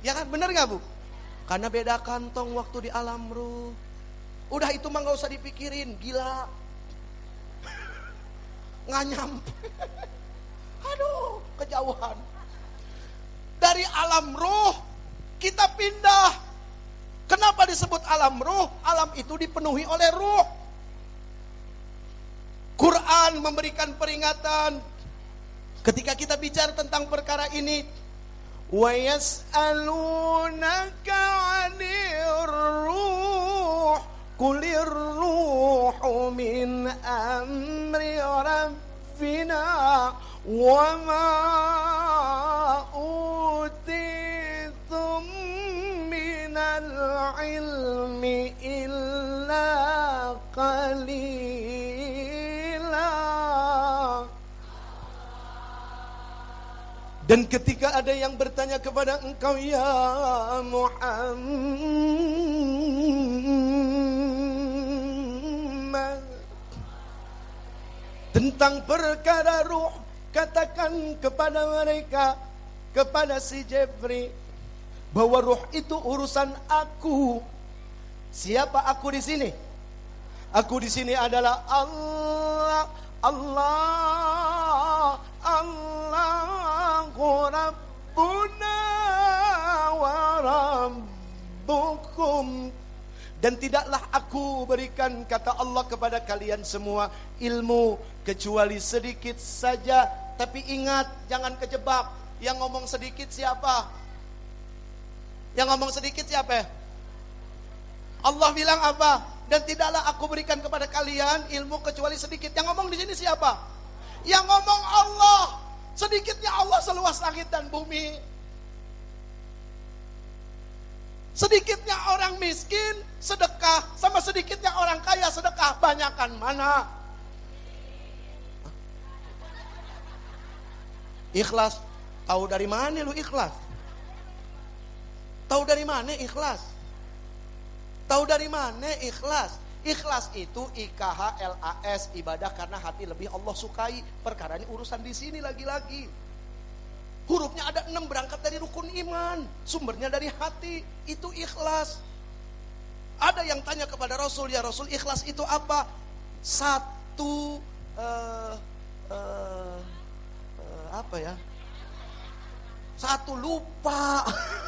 Ya kan, bener nggak bu? Karena beda kantong waktu di alam ruh. Udah itu mah nggak usah dipikirin, gila. Nggak nyampe. Aduh, kejauhan. Dari alam ruh kita pindah. Kenapa disebut alam ruh? Alam itu dipenuhi oleh ruh. Quran memberikan peringatan ketika kita bicara tentang perkara ini. Wa yas'alunaka 'anir ruh Kulir ruhu min amri rabbina wa ma utitum minal ilmi Dan ketika ada yang bertanya kepada engkau ya Muhammad Tentang perkara ruh Katakan kepada mereka Kepada si Jeffrey Bahwa ruh itu urusan aku Siapa aku di sini? Aku di sini adalah Allah Allah Allahu Rabbuna wa Rabbukum. Dan tidaklah aku berikan kata Allah kepada kalian semua ilmu kecuali sedikit saja. Tapi ingat jangan kejebak. Yang ngomong sedikit siapa? Yang ngomong sedikit siapa? Allah bilang apa dan tidaklah aku berikan kepada kalian ilmu kecuali sedikit. Yang ngomong di sini siapa? Yang ngomong Allah. Sedikitnya Allah seluas langit dan bumi. Sedikitnya orang miskin sedekah. Sama sedikitnya orang kaya sedekah. Banyakan mana? Ikhlas. Tahu dari mana lu ikhlas? Tahu dari mana ikhlas tahu dari mana ikhlas Ikhlas itu IKHLAS ibadah karena hati lebih Allah sukai. Perkara ini urusan di sini lagi-lagi. Hurufnya ada enam berangkat dari rukun iman. Sumbernya dari hati. Itu ikhlas. Ada yang tanya kepada Rasul, ya Rasul ikhlas itu apa? Satu uh, uh, uh, apa ya? Satu lupa.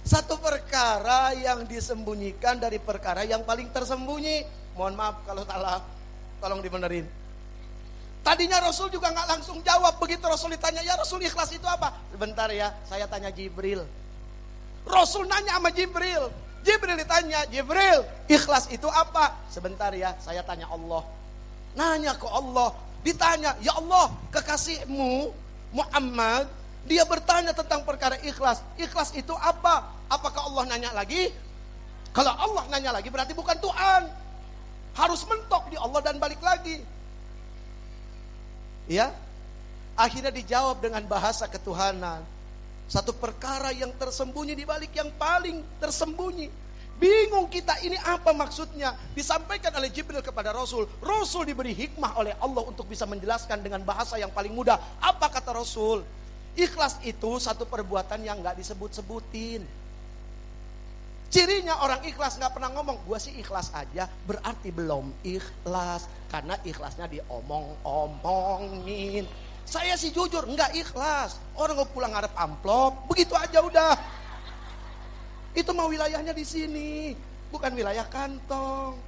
Satu perkara yang disembunyikan dari perkara yang paling tersembunyi. Mohon maaf kalau salah, tolong dibenerin. Tadinya Rasul juga nggak langsung jawab. Begitu Rasul ditanya, ya Rasul ikhlas itu apa? Sebentar ya, saya tanya Jibril. Rasul nanya sama Jibril. Jibril ditanya, Jibril ikhlas itu apa? Sebentar ya, saya tanya Allah. Nanya ke Allah, ditanya, ya Allah kekasihmu Muhammad dia bertanya tentang perkara ikhlas. Ikhlas itu apa? Apakah Allah nanya lagi? Kalau Allah nanya lagi berarti bukan Tuhan. Harus mentok di Allah dan balik lagi. Ya. Akhirnya dijawab dengan bahasa ketuhanan. Satu perkara yang tersembunyi di balik yang paling tersembunyi. Bingung kita ini apa maksudnya? Disampaikan oleh Jibril kepada Rasul. Rasul diberi hikmah oleh Allah untuk bisa menjelaskan dengan bahasa yang paling mudah. Apa kata Rasul? Ikhlas itu satu perbuatan yang nggak disebut-sebutin. Cirinya orang ikhlas nggak pernah ngomong, gue sih ikhlas aja, berarti belum ikhlas. Karena ikhlasnya diomong-omongin. Saya sih jujur, nggak ikhlas. Orang mau pulang ngarep amplop, begitu aja udah. Itu mau wilayahnya di sini, bukan wilayah kantong.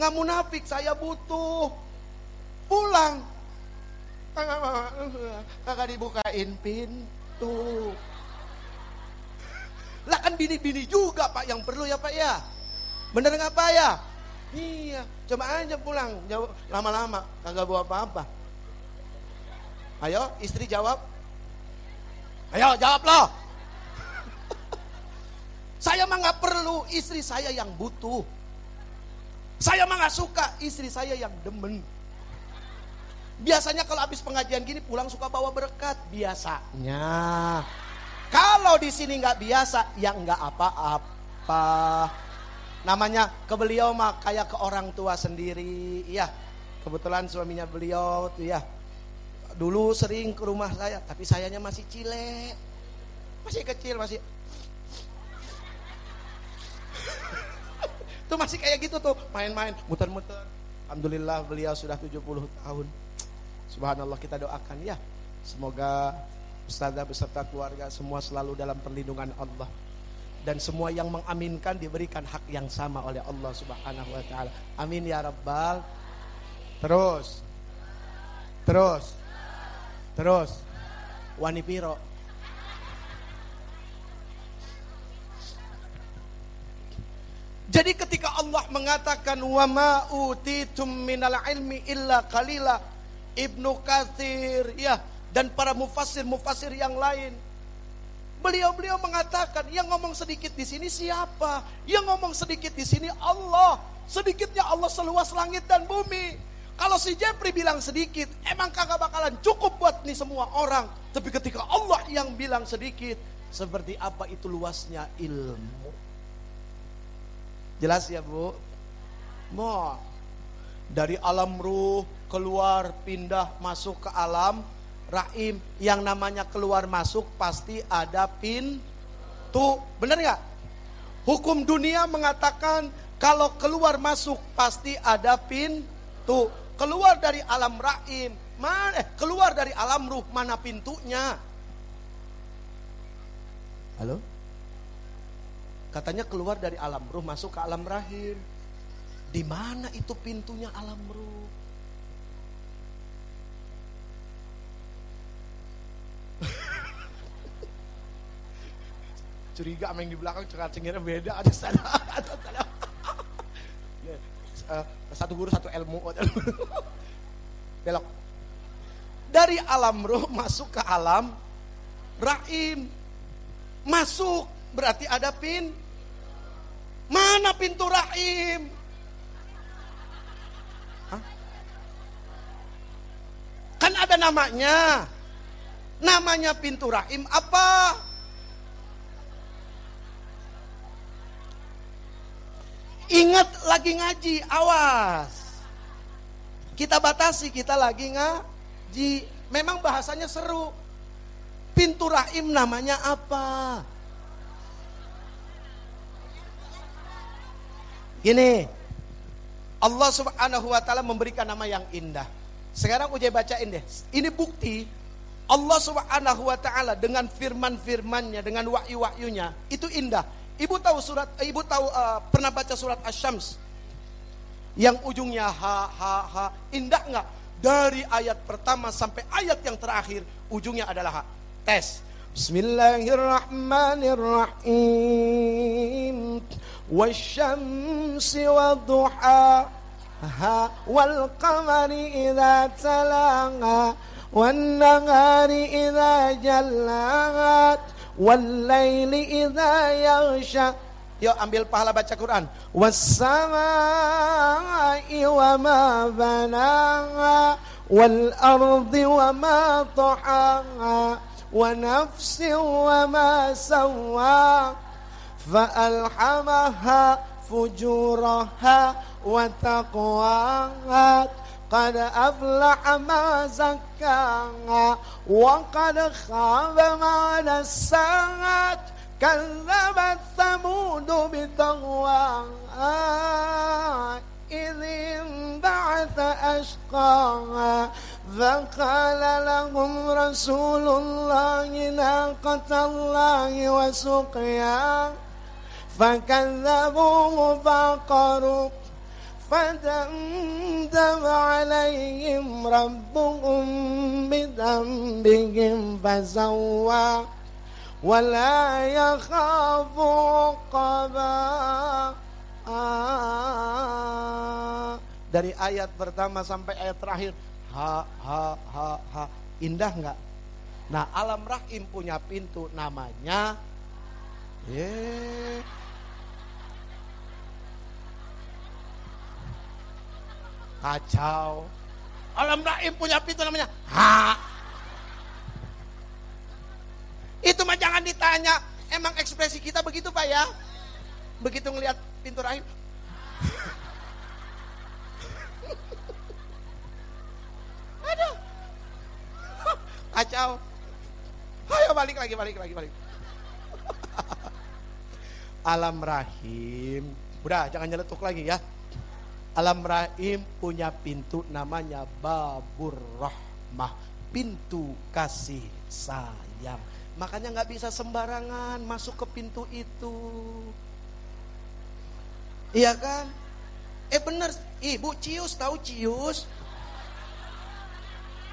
Nggak munafik, saya butuh. Pulang. Kagak dibukain pintu. Lah kan bini-bini juga pak yang perlu ya pak ya. Bener nggak pak ya? Iya, coba aja pulang, jauh lama-lama, kagak bawa apa-apa. Ayo, istri jawab. Ayo, jawab loh. Saya mah nggak perlu, istri saya yang butuh. Saya mah nggak suka, istri saya yang demen. Biasanya kalau habis pengajian gini pulang suka bawa berkat biasanya. Kalau di sini nggak biasa, ya nggak apa-apa. Namanya ke beliau mah kayak ke orang tua sendiri. Iya, kebetulan suaminya beliau tuh ya. Dulu sering ke rumah saya, tapi sayanya masih cile. Masih kecil, masih Itu masih kayak gitu tuh, main-main, muter-muter. Alhamdulillah beliau sudah 70 tahun. Subhanallah kita doakan ya. Semoga ustazah beserta keluarga semua selalu dalam perlindungan Allah. Dan semua yang mengaminkan diberikan hak yang sama oleh Allah Subhanahu wa taala. Amin ya rabbal. Terus. Terus. Terus. Wani piro Jadi ketika Allah mengatakan wa ma utitum minal ilmi illa qalila Ibnu Katsir ya dan para mufasir-mufasir yang lain Beliau-beliau mengatakan yang ngomong sedikit di sini siapa? Yang ngomong sedikit di sini Allah. Sedikitnya Allah seluas langit dan bumi. Kalau si Jepri bilang sedikit, emang kagak bakalan cukup buat nih semua orang. Tapi ketika Allah yang bilang sedikit, seperti apa itu luasnya ilmu. Jelas ya Bu? Mo. Dari alam ruh keluar pindah masuk ke alam rahim. Yang namanya keluar masuk pasti ada pintu. Benar nggak? Hukum dunia mengatakan kalau keluar masuk pasti ada pintu. Keluar dari alam rahim, mana eh, keluar dari alam ruh mana pintunya? Halo? Katanya keluar dari alam ruh masuk ke alam rahim. Di mana itu pintunya alam ruh? Curiga sama yang di belakang cengar cengirnya beda ada sana. Eh, satu guru satu ilmu. Belok. Dari alam ruh masuk ke alam rahim. Masuk Berarti ada pin. Mana pintu rahim? Hah? Kan ada namanya. Namanya pintu rahim apa? Lagi ngaji, awas. Kita batasi, kita lagi ngaji. Memang bahasanya seru. Pintu rahim namanya apa? Gini, Allah subhanahu wa ta'ala memberikan nama yang indah. Sekarang ujai bacain deh. Ini bukti Allah subhanahu wa ta'ala dengan firman-firmannya, dengan wahyu-wahyunya. Itu indah. Ibu tahu surat, ibu tahu uh, pernah baca surat Asy-Syams yang ujungnya ha ha ha. Indah nggak? Dari ayat pertama sampai ayat yang terakhir ujungnya adalah ha. Tes. Bismillahirrahmanirrahim. Wasyamsi wadduha ha. Wal qamari idza talaha wan nahari idza jallaha. Wal laili idza yaghsha. Yuk ambil pahala baca Quran. Wassama'i wa ma banaha wal ardi wa ma tahaha ونفس وما سوى فألحمها فجورها وتقواها قد أفلح ما زكاها وقد خاب ما دساها كذبت ثمود بتقواها إذ انبعث أشقاها فقال لهم رسول الله ناقة الله وسقيا. فكذبوه فقروا فدمدم عليهم ربهم بذنبهم فسوى. ولا يخاف عقبا dari ayat pertama sampai ayat terakhir ha ha ha ha indah nggak nah alam rahim punya pintu namanya eh kacau alam rahim punya pintu namanya ha itu mah jangan ditanya emang ekspresi kita begitu pak ya begitu ngelihat pintu rahim Aduh. Kacau. Ayo balik lagi, balik lagi, balik. Alam rahim. Udah, jangan nyeletuk lagi ya. Alam rahim punya pintu namanya babur rahmah. Pintu kasih sayang. Makanya nggak bisa sembarangan masuk ke pintu itu. Iya kan? Eh bener, ibu cius tahu cius?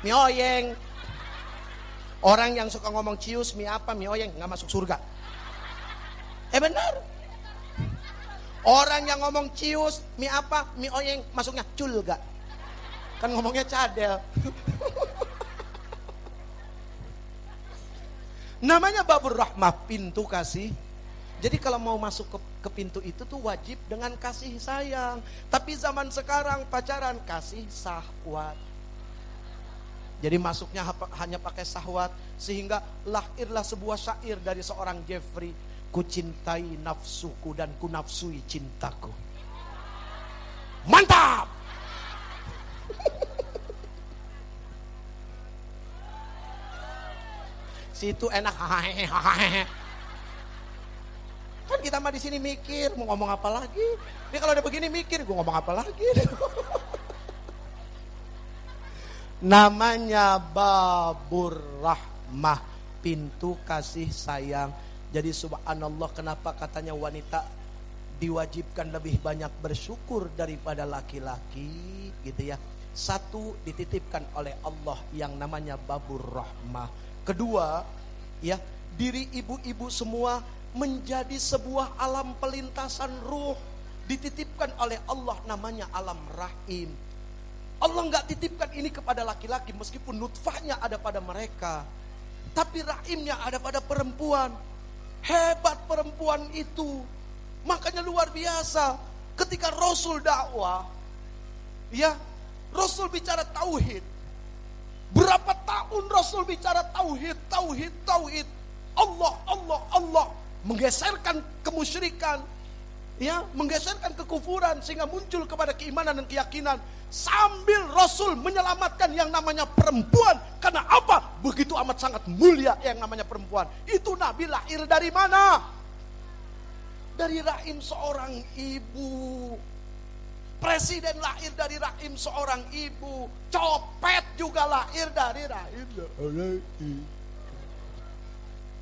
mie oyeng. Orang yang suka ngomong cius mie apa mie oyeng nggak masuk surga. Eh benar. Orang yang ngomong cius mie apa mie oyeng masuknya culga. Kan ngomongnya cadel. Namanya babur rahmah pintu kasih. Jadi kalau mau masuk ke, ke pintu itu tuh wajib dengan kasih sayang. Tapi zaman sekarang pacaran kasih sahwat. Jadi masuknya hanya pakai sahwat sehingga lahirlah sebuah syair dari seorang Jeffrey, ku cintai nafsuku dan ku nafsui cintaku. Mantap. Situ enak Kan kita mah di sini mikir mau ngomong apa lagi. Dia kalau udah begini mikir, gue ngomong apa lagi. Namanya babur rahmah, pintu kasih sayang. Jadi subhanallah kenapa katanya wanita diwajibkan lebih banyak bersyukur daripada laki-laki gitu ya. Satu dititipkan oleh Allah yang namanya babur rahmah. Kedua, ya, diri ibu-ibu semua menjadi sebuah alam pelintasan ruh dititipkan oleh Allah namanya alam rahim Allah nggak titipkan ini kepada laki-laki meskipun nutfahnya ada pada mereka. Tapi rahimnya ada pada perempuan. Hebat perempuan itu. Makanya luar biasa. Ketika Rasul dakwah, ya Rasul bicara tauhid. Berapa tahun Rasul bicara tauhid, tauhid, tauhid. Allah, Allah, Allah. Menggeserkan kemusyrikan. Ya, menggeserkan kekufuran sehingga muncul kepada keimanan dan keyakinan sambil Rasul menyelamatkan yang namanya perempuan. Karena apa? Begitu amat sangat mulia yang namanya perempuan. Itu Nabi lahir dari mana? Dari rahim seorang ibu. Presiden lahir dari rahim seorang ibu. Copet juga lahir dari rahim seorang ibu.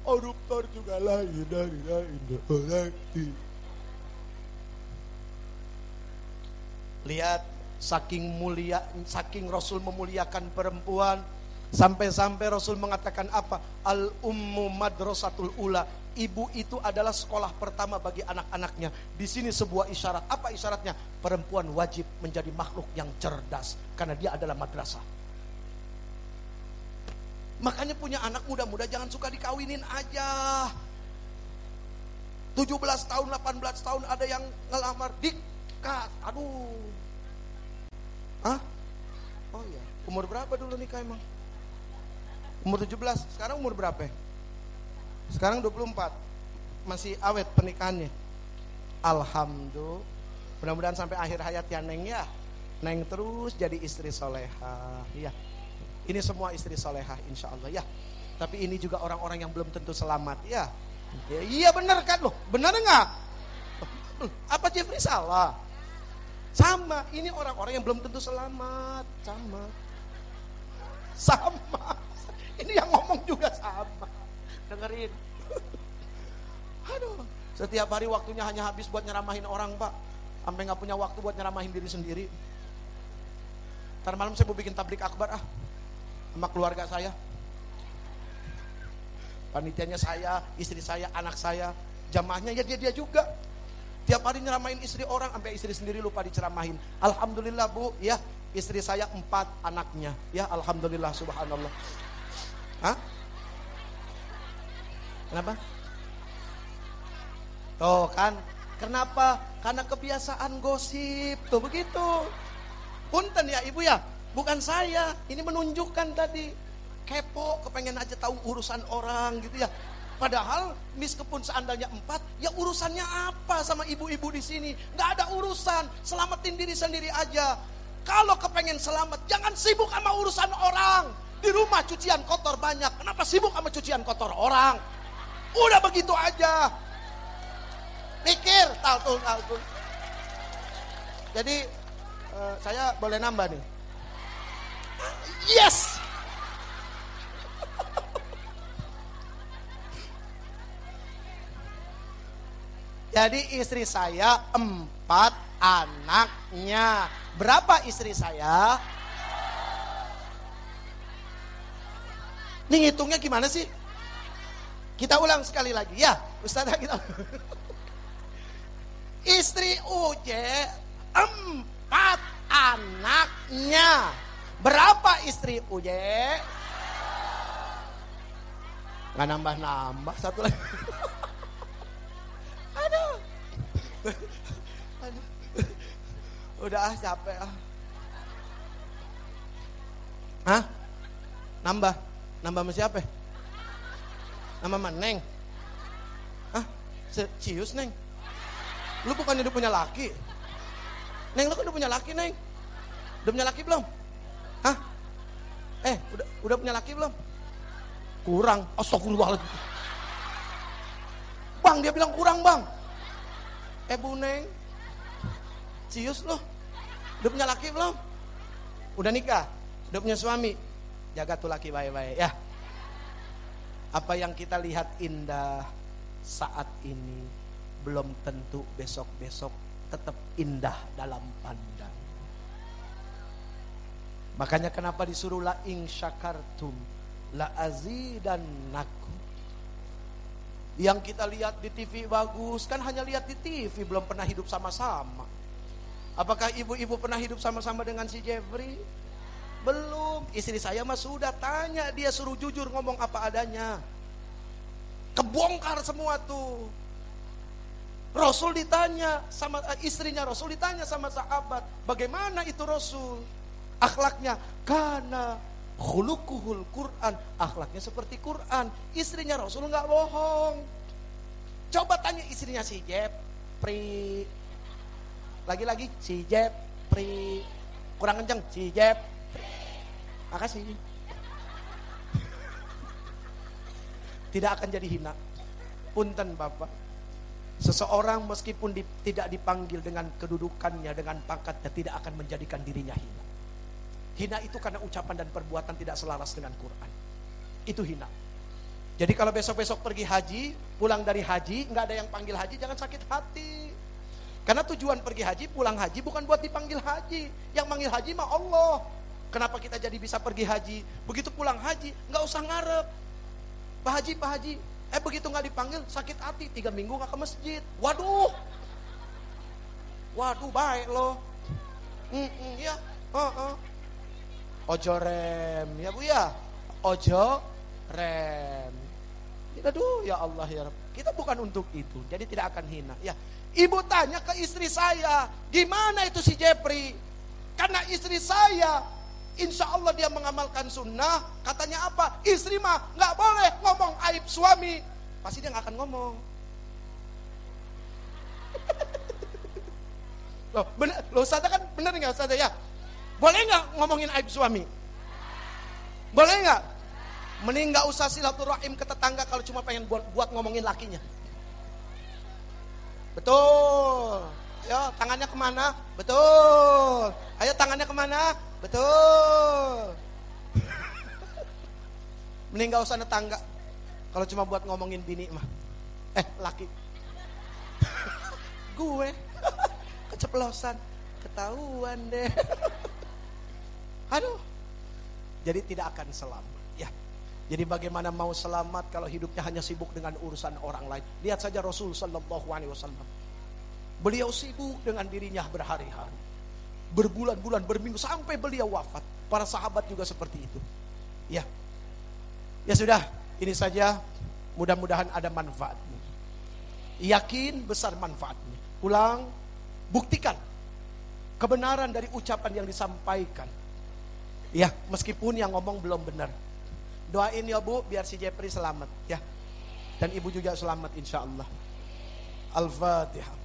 Koruptor juga lahir dari rahim seorang ibu. Lihat saking mulia saking Rasul memuliakan perempuan sampai-sampai Rasul mengatakan apa al ummu madrasatul ula ibu itu adalah sekolah pertama bagi anak-anaknya di sini sebuah isyarat apa isyaratnya perempuan wajib menjadi makhluk yang cerdas karena dia adalah madrasah makanya punya anak muda-muda jangan suka dikawinin aja 17 tahun 18 tahun ada yang ngelamar dikat aduh Hah? Oh iya. Umur berapa dulu nikah emang? Umur 17, sekarang umur berapa? Sekarang 24. Masih awet pernikahannya. Alhamdulillah. Mudah-mudahan sampai akhir hayat ya Neng ya. Neng terus jadi istri soleha. Ya. Ini semua istri soleha insya Allah ya. Tapi ini juga orang-orang yang belum tentu selamat ya. ya iya benar kan loh. Benar enggak? Apa Jeffrey salah? Sama, ini orang-orang yang belum tentu selamat. Sama. Sama. Ini yang ngomong juga sama. Dengerin. Aduh, setiap hari waktunya hanya habis buat nyeramahin orang, Pak. Sampai nggak punya waktu buat nyeramahin diri sendiri. Ntar malam saya mau bikin tablik akbar ah. Sama keluarga saya. Panitianya saya, istri saya, anak saya. Jamaahnya ya dia-dia juga. Tiap hari nyeramahin istri orang, sampai istri sendiri lupa diceramahin. Alhamdulillah bu, ya istri saya empat anaknya. Ya Alhamdulillah subhanallah. Hah? Kenapa? Tuh kan, kenapa? Karena kebiasaan gosip, tuh begitu. Punten ya ibu ya, bukan saya. Ini menunjukkan tadi kepo, kepengen aja tahu urusan orang gitu ya. Padahal meskipun seandainya empat, ya urusannya apa sama ibu-ibu di sini? Gak ada urusan, selamatin diri sendiri aja. Kalau kepengen selamat, jangan sibuk sama urusan orang. Di rumah cucian kotor banyak, kenapa sibuk sama cucian kotor orang? Udah begitu aja. Pikir, tahu tuh. Jadi uh, saya boleh nambah nih. Yes, Jadi istri saya empat anaknya. Berapa istri saya? Ini ngitungnya gimana sih? Kita ulang sekali lagi ya, Ustaz kita. Istri Uje empat anaknya. Berapa istri Uje? Nggak nambah-nambah satu lagi. Aduh. Aduh. Udah ah capek ah. Hah? Nambah? Nambah sama siapa? Nama mana Neng? Hah? Cius Neng? Lu bukannya udah punya laki? Neng, lu kan udah punya laki Neng? Udah punya laki belum? Hah? Eh, udah udah punya laki belum? Kurang. Astagfirullahaladzim. Bang, dia bilang kurang bang. Eh Bu Neng, cius loh. Udah punya laki belum? Udah nikah? Udah punya suami? Jaga tuh laki baik-baik ya. Apa yang kita lihat indah saat ini belum tentu besok-besok tetap indah dalam pandang. Makanya kenapa disuruh la ing syakartum la azidannakum yang kita lihat di TV bagus, kan hanya lihat di TV, belum pernah hidup sama-sama. Apakah ibu-ibu pernah hidup sama-sama dengan si Jeffrey? Belum. Istri saya mah sudah tanya, dia suruh jujur ngomong apa adanya. Kebongkar semua tuh. Rasul ditanya sama eh, istrinya Rasul ditanya sama sahabat, bagaimana itu Rasul? Akhlaknya karena Khulukuhul Quran, akhlaknya seperti Quran. Istrinya Rasul nggak bohong. Coba tanya istrinya si Jepri. Lagi-lagi si Jepri. Kurang kenceng si Jep. Makasih. Tidak akan jadi hina. Punten Bapak. Seseorang meskipun di, tidak dipanggil dengan kedudukannya, dengan pangkatnya, tidak akan menjadikan dirinya hina. Hina itu karena ucapan dan perbuatan tidak selaras dengan Quran. Itu hina. Jadi kalau besok-besok pergi haji, pulang dari haji, nggak ada yang panggil haji, jangan sakit hati. Karena tujuan pergi haji, pulang haji bukan buat dipanggil haji. Yang manggil haji mah Allah. Kenapa kita jadi bisa pergi haji? Begitu pulang haji, nggak usah ngarep. Pak Haji, Pak Haji, eh begitu nggak dipanggil, sakit hati, tiga minggu nggak ke masjid. Waduh, waduh baik loh. Mm -mm, ya, uh -uh. Ojo rem, ya Bu ya. Ojo rem. Aduh, ya Allah ya Rabbi. Kita bukan untuk itu, jadi tidak akan hina. Ya, ibu tanya ke istri saya, gimana itu si Jepri? Karena istri saya insya Allah dia mengamalkan sunnah. Katanya apa? Istri mah nggak boleh ngomong aib suami. Pasti dia nggak akan ngomong. Loh, bener, loh Ustaz kan bener nggak Ustaz ya? Boleh nggak ngomongin aib suami? Boleh nggak? Mending nggak usah silaturahim ke tetangga kalau cuma pengen buat, buat ngomongin lakinya. Betul. Ayo tangannya ke mana? Betul. Ayo tangannya ke mana? Betul. Mending gak usah tetangga. Kalau cuma buat ngomongin bini mah. Eh laki. Gue. Keceplosan. Ketahuan deh. Aduh. Jadi tidak akan selamat. Ya. Jadi bagaimana mau selamat kalau hidupnya hanya sibuk dengan urusan orang lain. Lihat saja Rasul Sallallahu Alaihi Wasallam. Beliau sibuk dengan dirinya berhari-hari. Berbulan-bulan, berminggu sampai beliau wafat. Para sahabat juga seperti itu. Ya. Ya sudah, ini saja mudah-mudahan ada manfaatnya. Yakin besar manfaatnya. Pulang, buktikan kebenaran dari ucapan yang disampaikan. Ya, meskipun yang ngomong belum benar. Doain ya Bu, biar si Jepri selamat ya. Dan ibu juga selamat insya Allah. Al-Fatihah.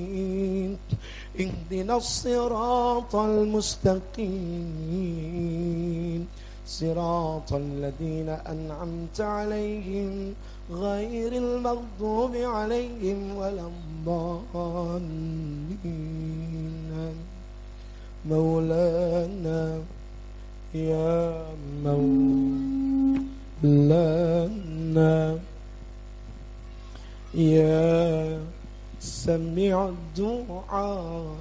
اهدنا الصراط المستقيم. صراط الذين أنعمت عليهم غير المغضوب عليهم ولا الضالين. مولانا يا مولانا يا سمع دعاءنا.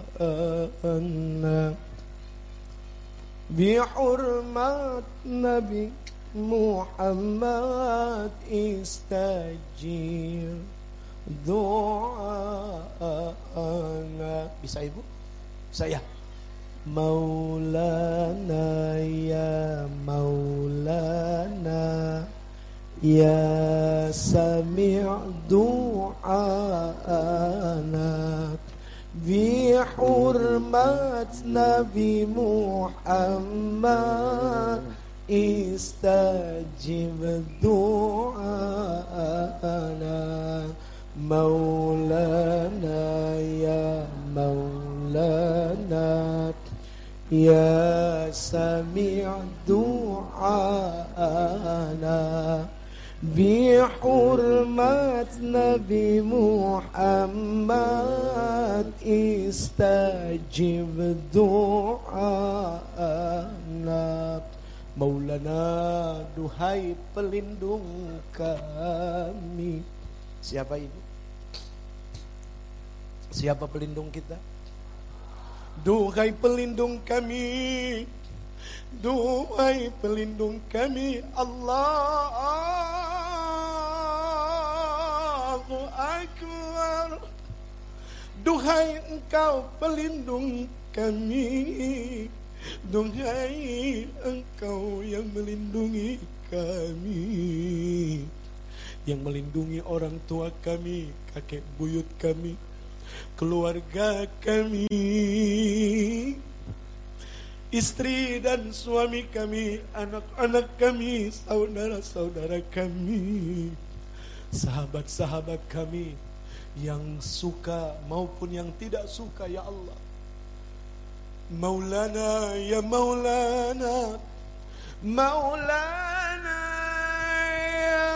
بحرمة نبي محمد استجير دعاءنا. Bisa ibu? Saya مولانا يا مولانا يا سميع دعاءنا بحرمة نبي محمد استجب دعاءنا مولانا يا مولانا يا سميع دعاءنا بحرمة نبي محمد استجب دعاءنا Maulana duhai pelindung kami Siapa ibu? Siapa pelindung kita? Duhai pelindung kami Duhai pelindung kami Allahu Akbar. Duhai engkau pelindung kami Duhai engkau yang melindungi kami Yang melindungi orang tua kami Kakek buyut kami Keluarga kami istri dan suami kami, anak-anak kami, saudara-saudara kami, sahabat-sahabat kami yang suka maupun yang tidak suka ya Allah. Maulana ya Maulana Maulana ya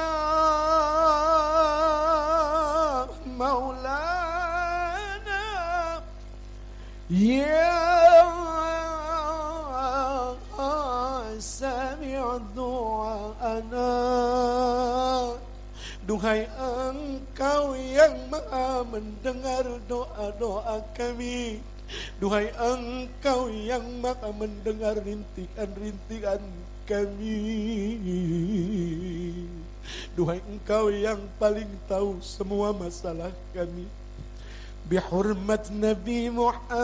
Maulana ya Doa anak, Duhai engkau yang maha mendengar doa-doa kami. Duhai engkau yang maha mendengar rintikan-rintikan kami. Duhai engkau yang paling tahu semua masalah kami. Bihormat Nabi Muhammad.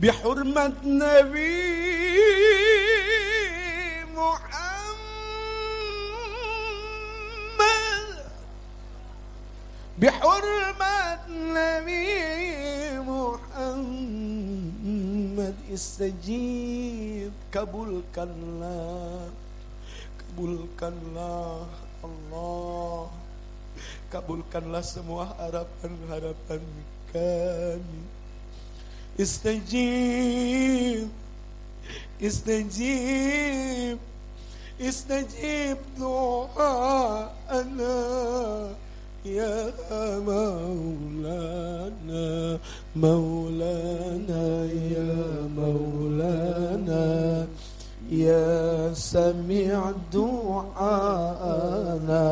بحرمة نبي محمد. بحرمة نبي محمد. استجيب. كبولك الله كبولك الله الله. كبولك الله سموه هربان هربان كامل. استجيب استجيب استجيب دعاءنا يا مولانا مولانا يا مولانا يا سميع دعاءنا.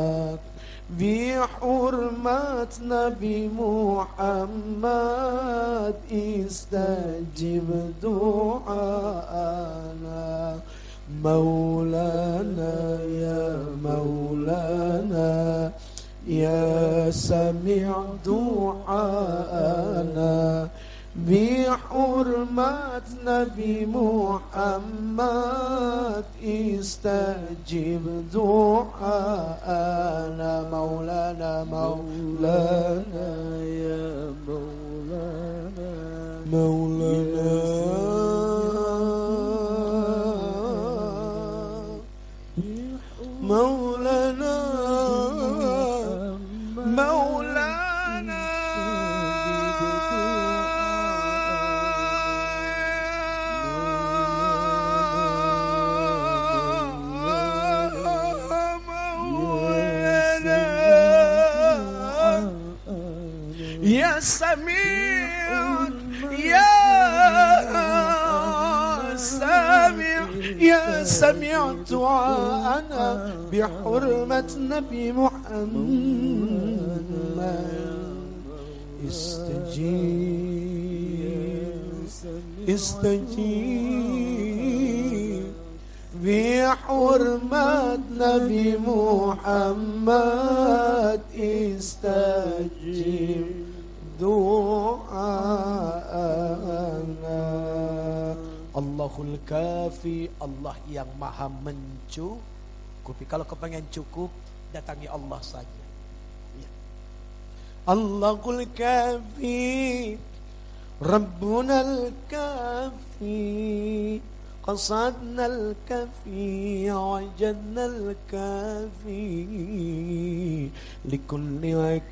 بحرمة نبي محمد استجب دعانا. مولانا يا مولانا يا سميع دعانا. بحرمة نبي محمد استجب دعانا مولانا مولانا يا مولانا. مولانا. سميع دعاءنا بحرمة نبي محمد. استجيب استجيب بحرمة نبي محمد. استجيب دعاءنا. Allahul Kafi Allah yang maha mencukupi Kalau kepengen cukup Datangi Allah saja ya. Allahul Kafi Rabbuna al-Kafi قصدنا الكفي وجدنا الكافي لكل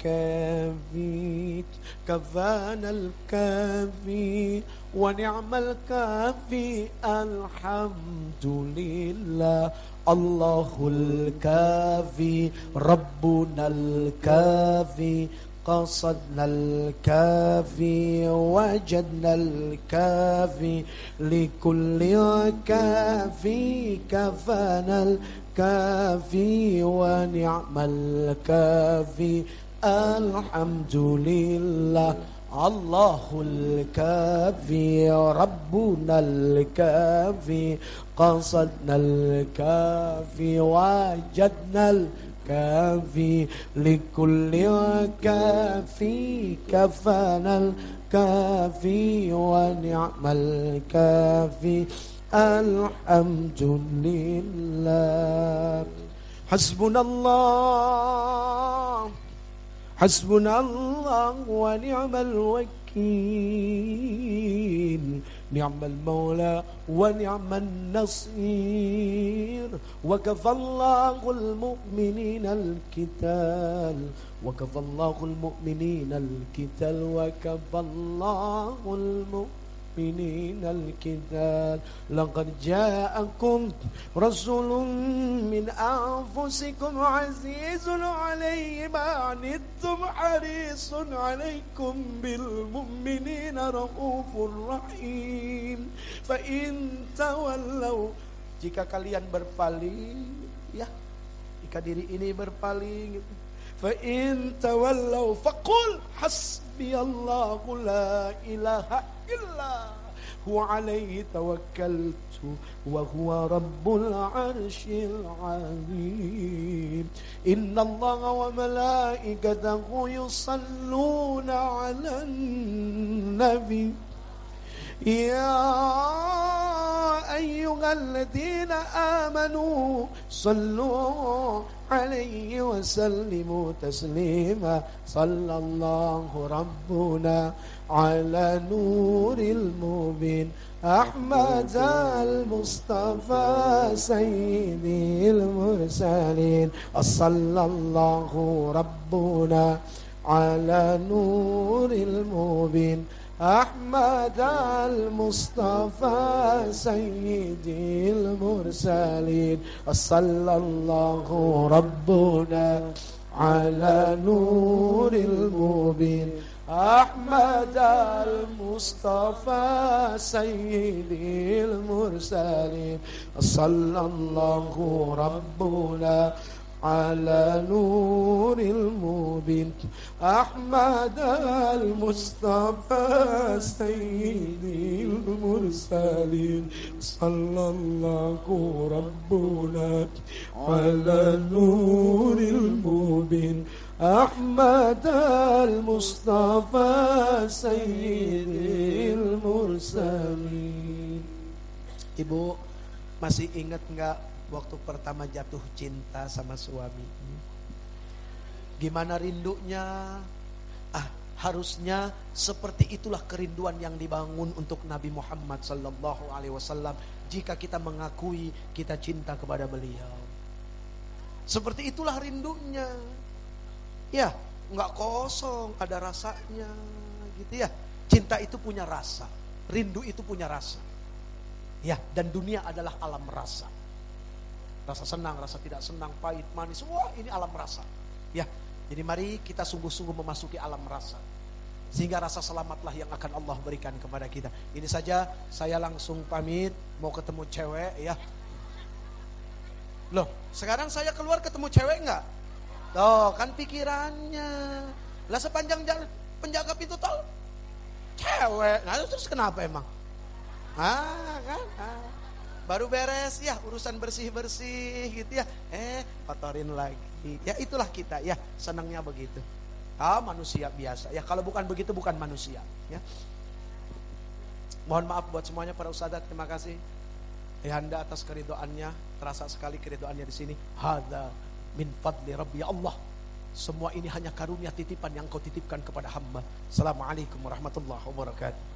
كافي كفانا الكافي ونعم الكافي الحمد لله. الله الكافي ربنا الكافي قصدنا الكافي وجدنا الكافي. لكل كافي كفانا الكافي ونعم الكافي. الحمد لله. الله الكافي ربنا الكافي قصدنا الكافي وجدنا الكافي لكل كافي كفانا الكافي ونعم الكافي. الحمد لله. حسبنا الله. حسبنا الله ونعم الوكيل. نعم المولى ونعم النصير. وكفى الله المؤمنين القتال. وكفى الله المؤمنين القتال. وكفى الله المؤمنين القتال لقد جاءكم رسول من أنفسكم عزيز عليه ما عنتم حريص عليكم بالمؤمنين رؤوف رحيم فإن تولوا jika kalian berpaling ya jika diri ini berpaling فإن تولوا فقل حسبي الله لا إله إلا هو عليه توكلت وهو رب العرش العظيم. إن الله وملائكته يصلون على النبي. يا أيها الذين آمنوا صلوا عليه وسلموا تسليما. صلى الله ربنا على نور المبين. أحمد المصطفى سيد المرسلين. صلى الله ربنا على نور المبين. أحمد المصطفى سيد المرسلين. صلى الله ربنا على نور المبين. أحمد المصطفى سيد المرسلين. صلى الله ربنا على نور المبين. أحمد المصطفى سيد المرسلين. صلى الله ربنا على نور المبين. أحمد المصطفى سيد المرسلين Ibu masih ingat nggak waktu pertama jatuh cinta sama suami? Gimana rindunya? Ah, harusnya seperti itulah kerinduan yang dibangun untuk Nabi Muhammad sallallahu alaihi wasallam jika kita mengakui kita cinta kepada beliau. Seperti itulah rindunya. Ya, nggak kosong, ada rasanya gitu ya. Cinta itu punya rasa, rindu itu punya rasa. Ya, dan dunia adalah alam rasa. Rasa senang, rasa tidak senang, pahit, manis, wah ini alam rasa. Ya, jadi mari kita sungguh-sungguh memasuki alam rasa. Sehingga rasa selamatlah yang akan Allah berikan kepada kita. Ini saja saya langsung pamit mau ketemu cewek ya. Loh, sekarang saya keluar ketemu cewek enggak? Tuh, kan pikirannya. Lah sepanjang jalan penjaga pintu tol cewek. Nah, terus kenapa emang? Ah, kan? Ah. Baru beres ya urusan bersih-bersih gitu ya. Eh, kotorin lagi. Ya itulah kita ya, senangnya begitu. Ah, manusia biasa. Ya kalau bukan begitu bukan manusia, ya. Mohon maaf buat semuanya para ustadzah, terima kasih. Ayahanda atas keridoannya, terasa sekali keridoannya di sini. Hada min fadli rabbi Allah. Semua ini hanya karunia titipan yang kau titipkan kepada hamba. Assalamualaikum warahmatullahi wabarakatuh.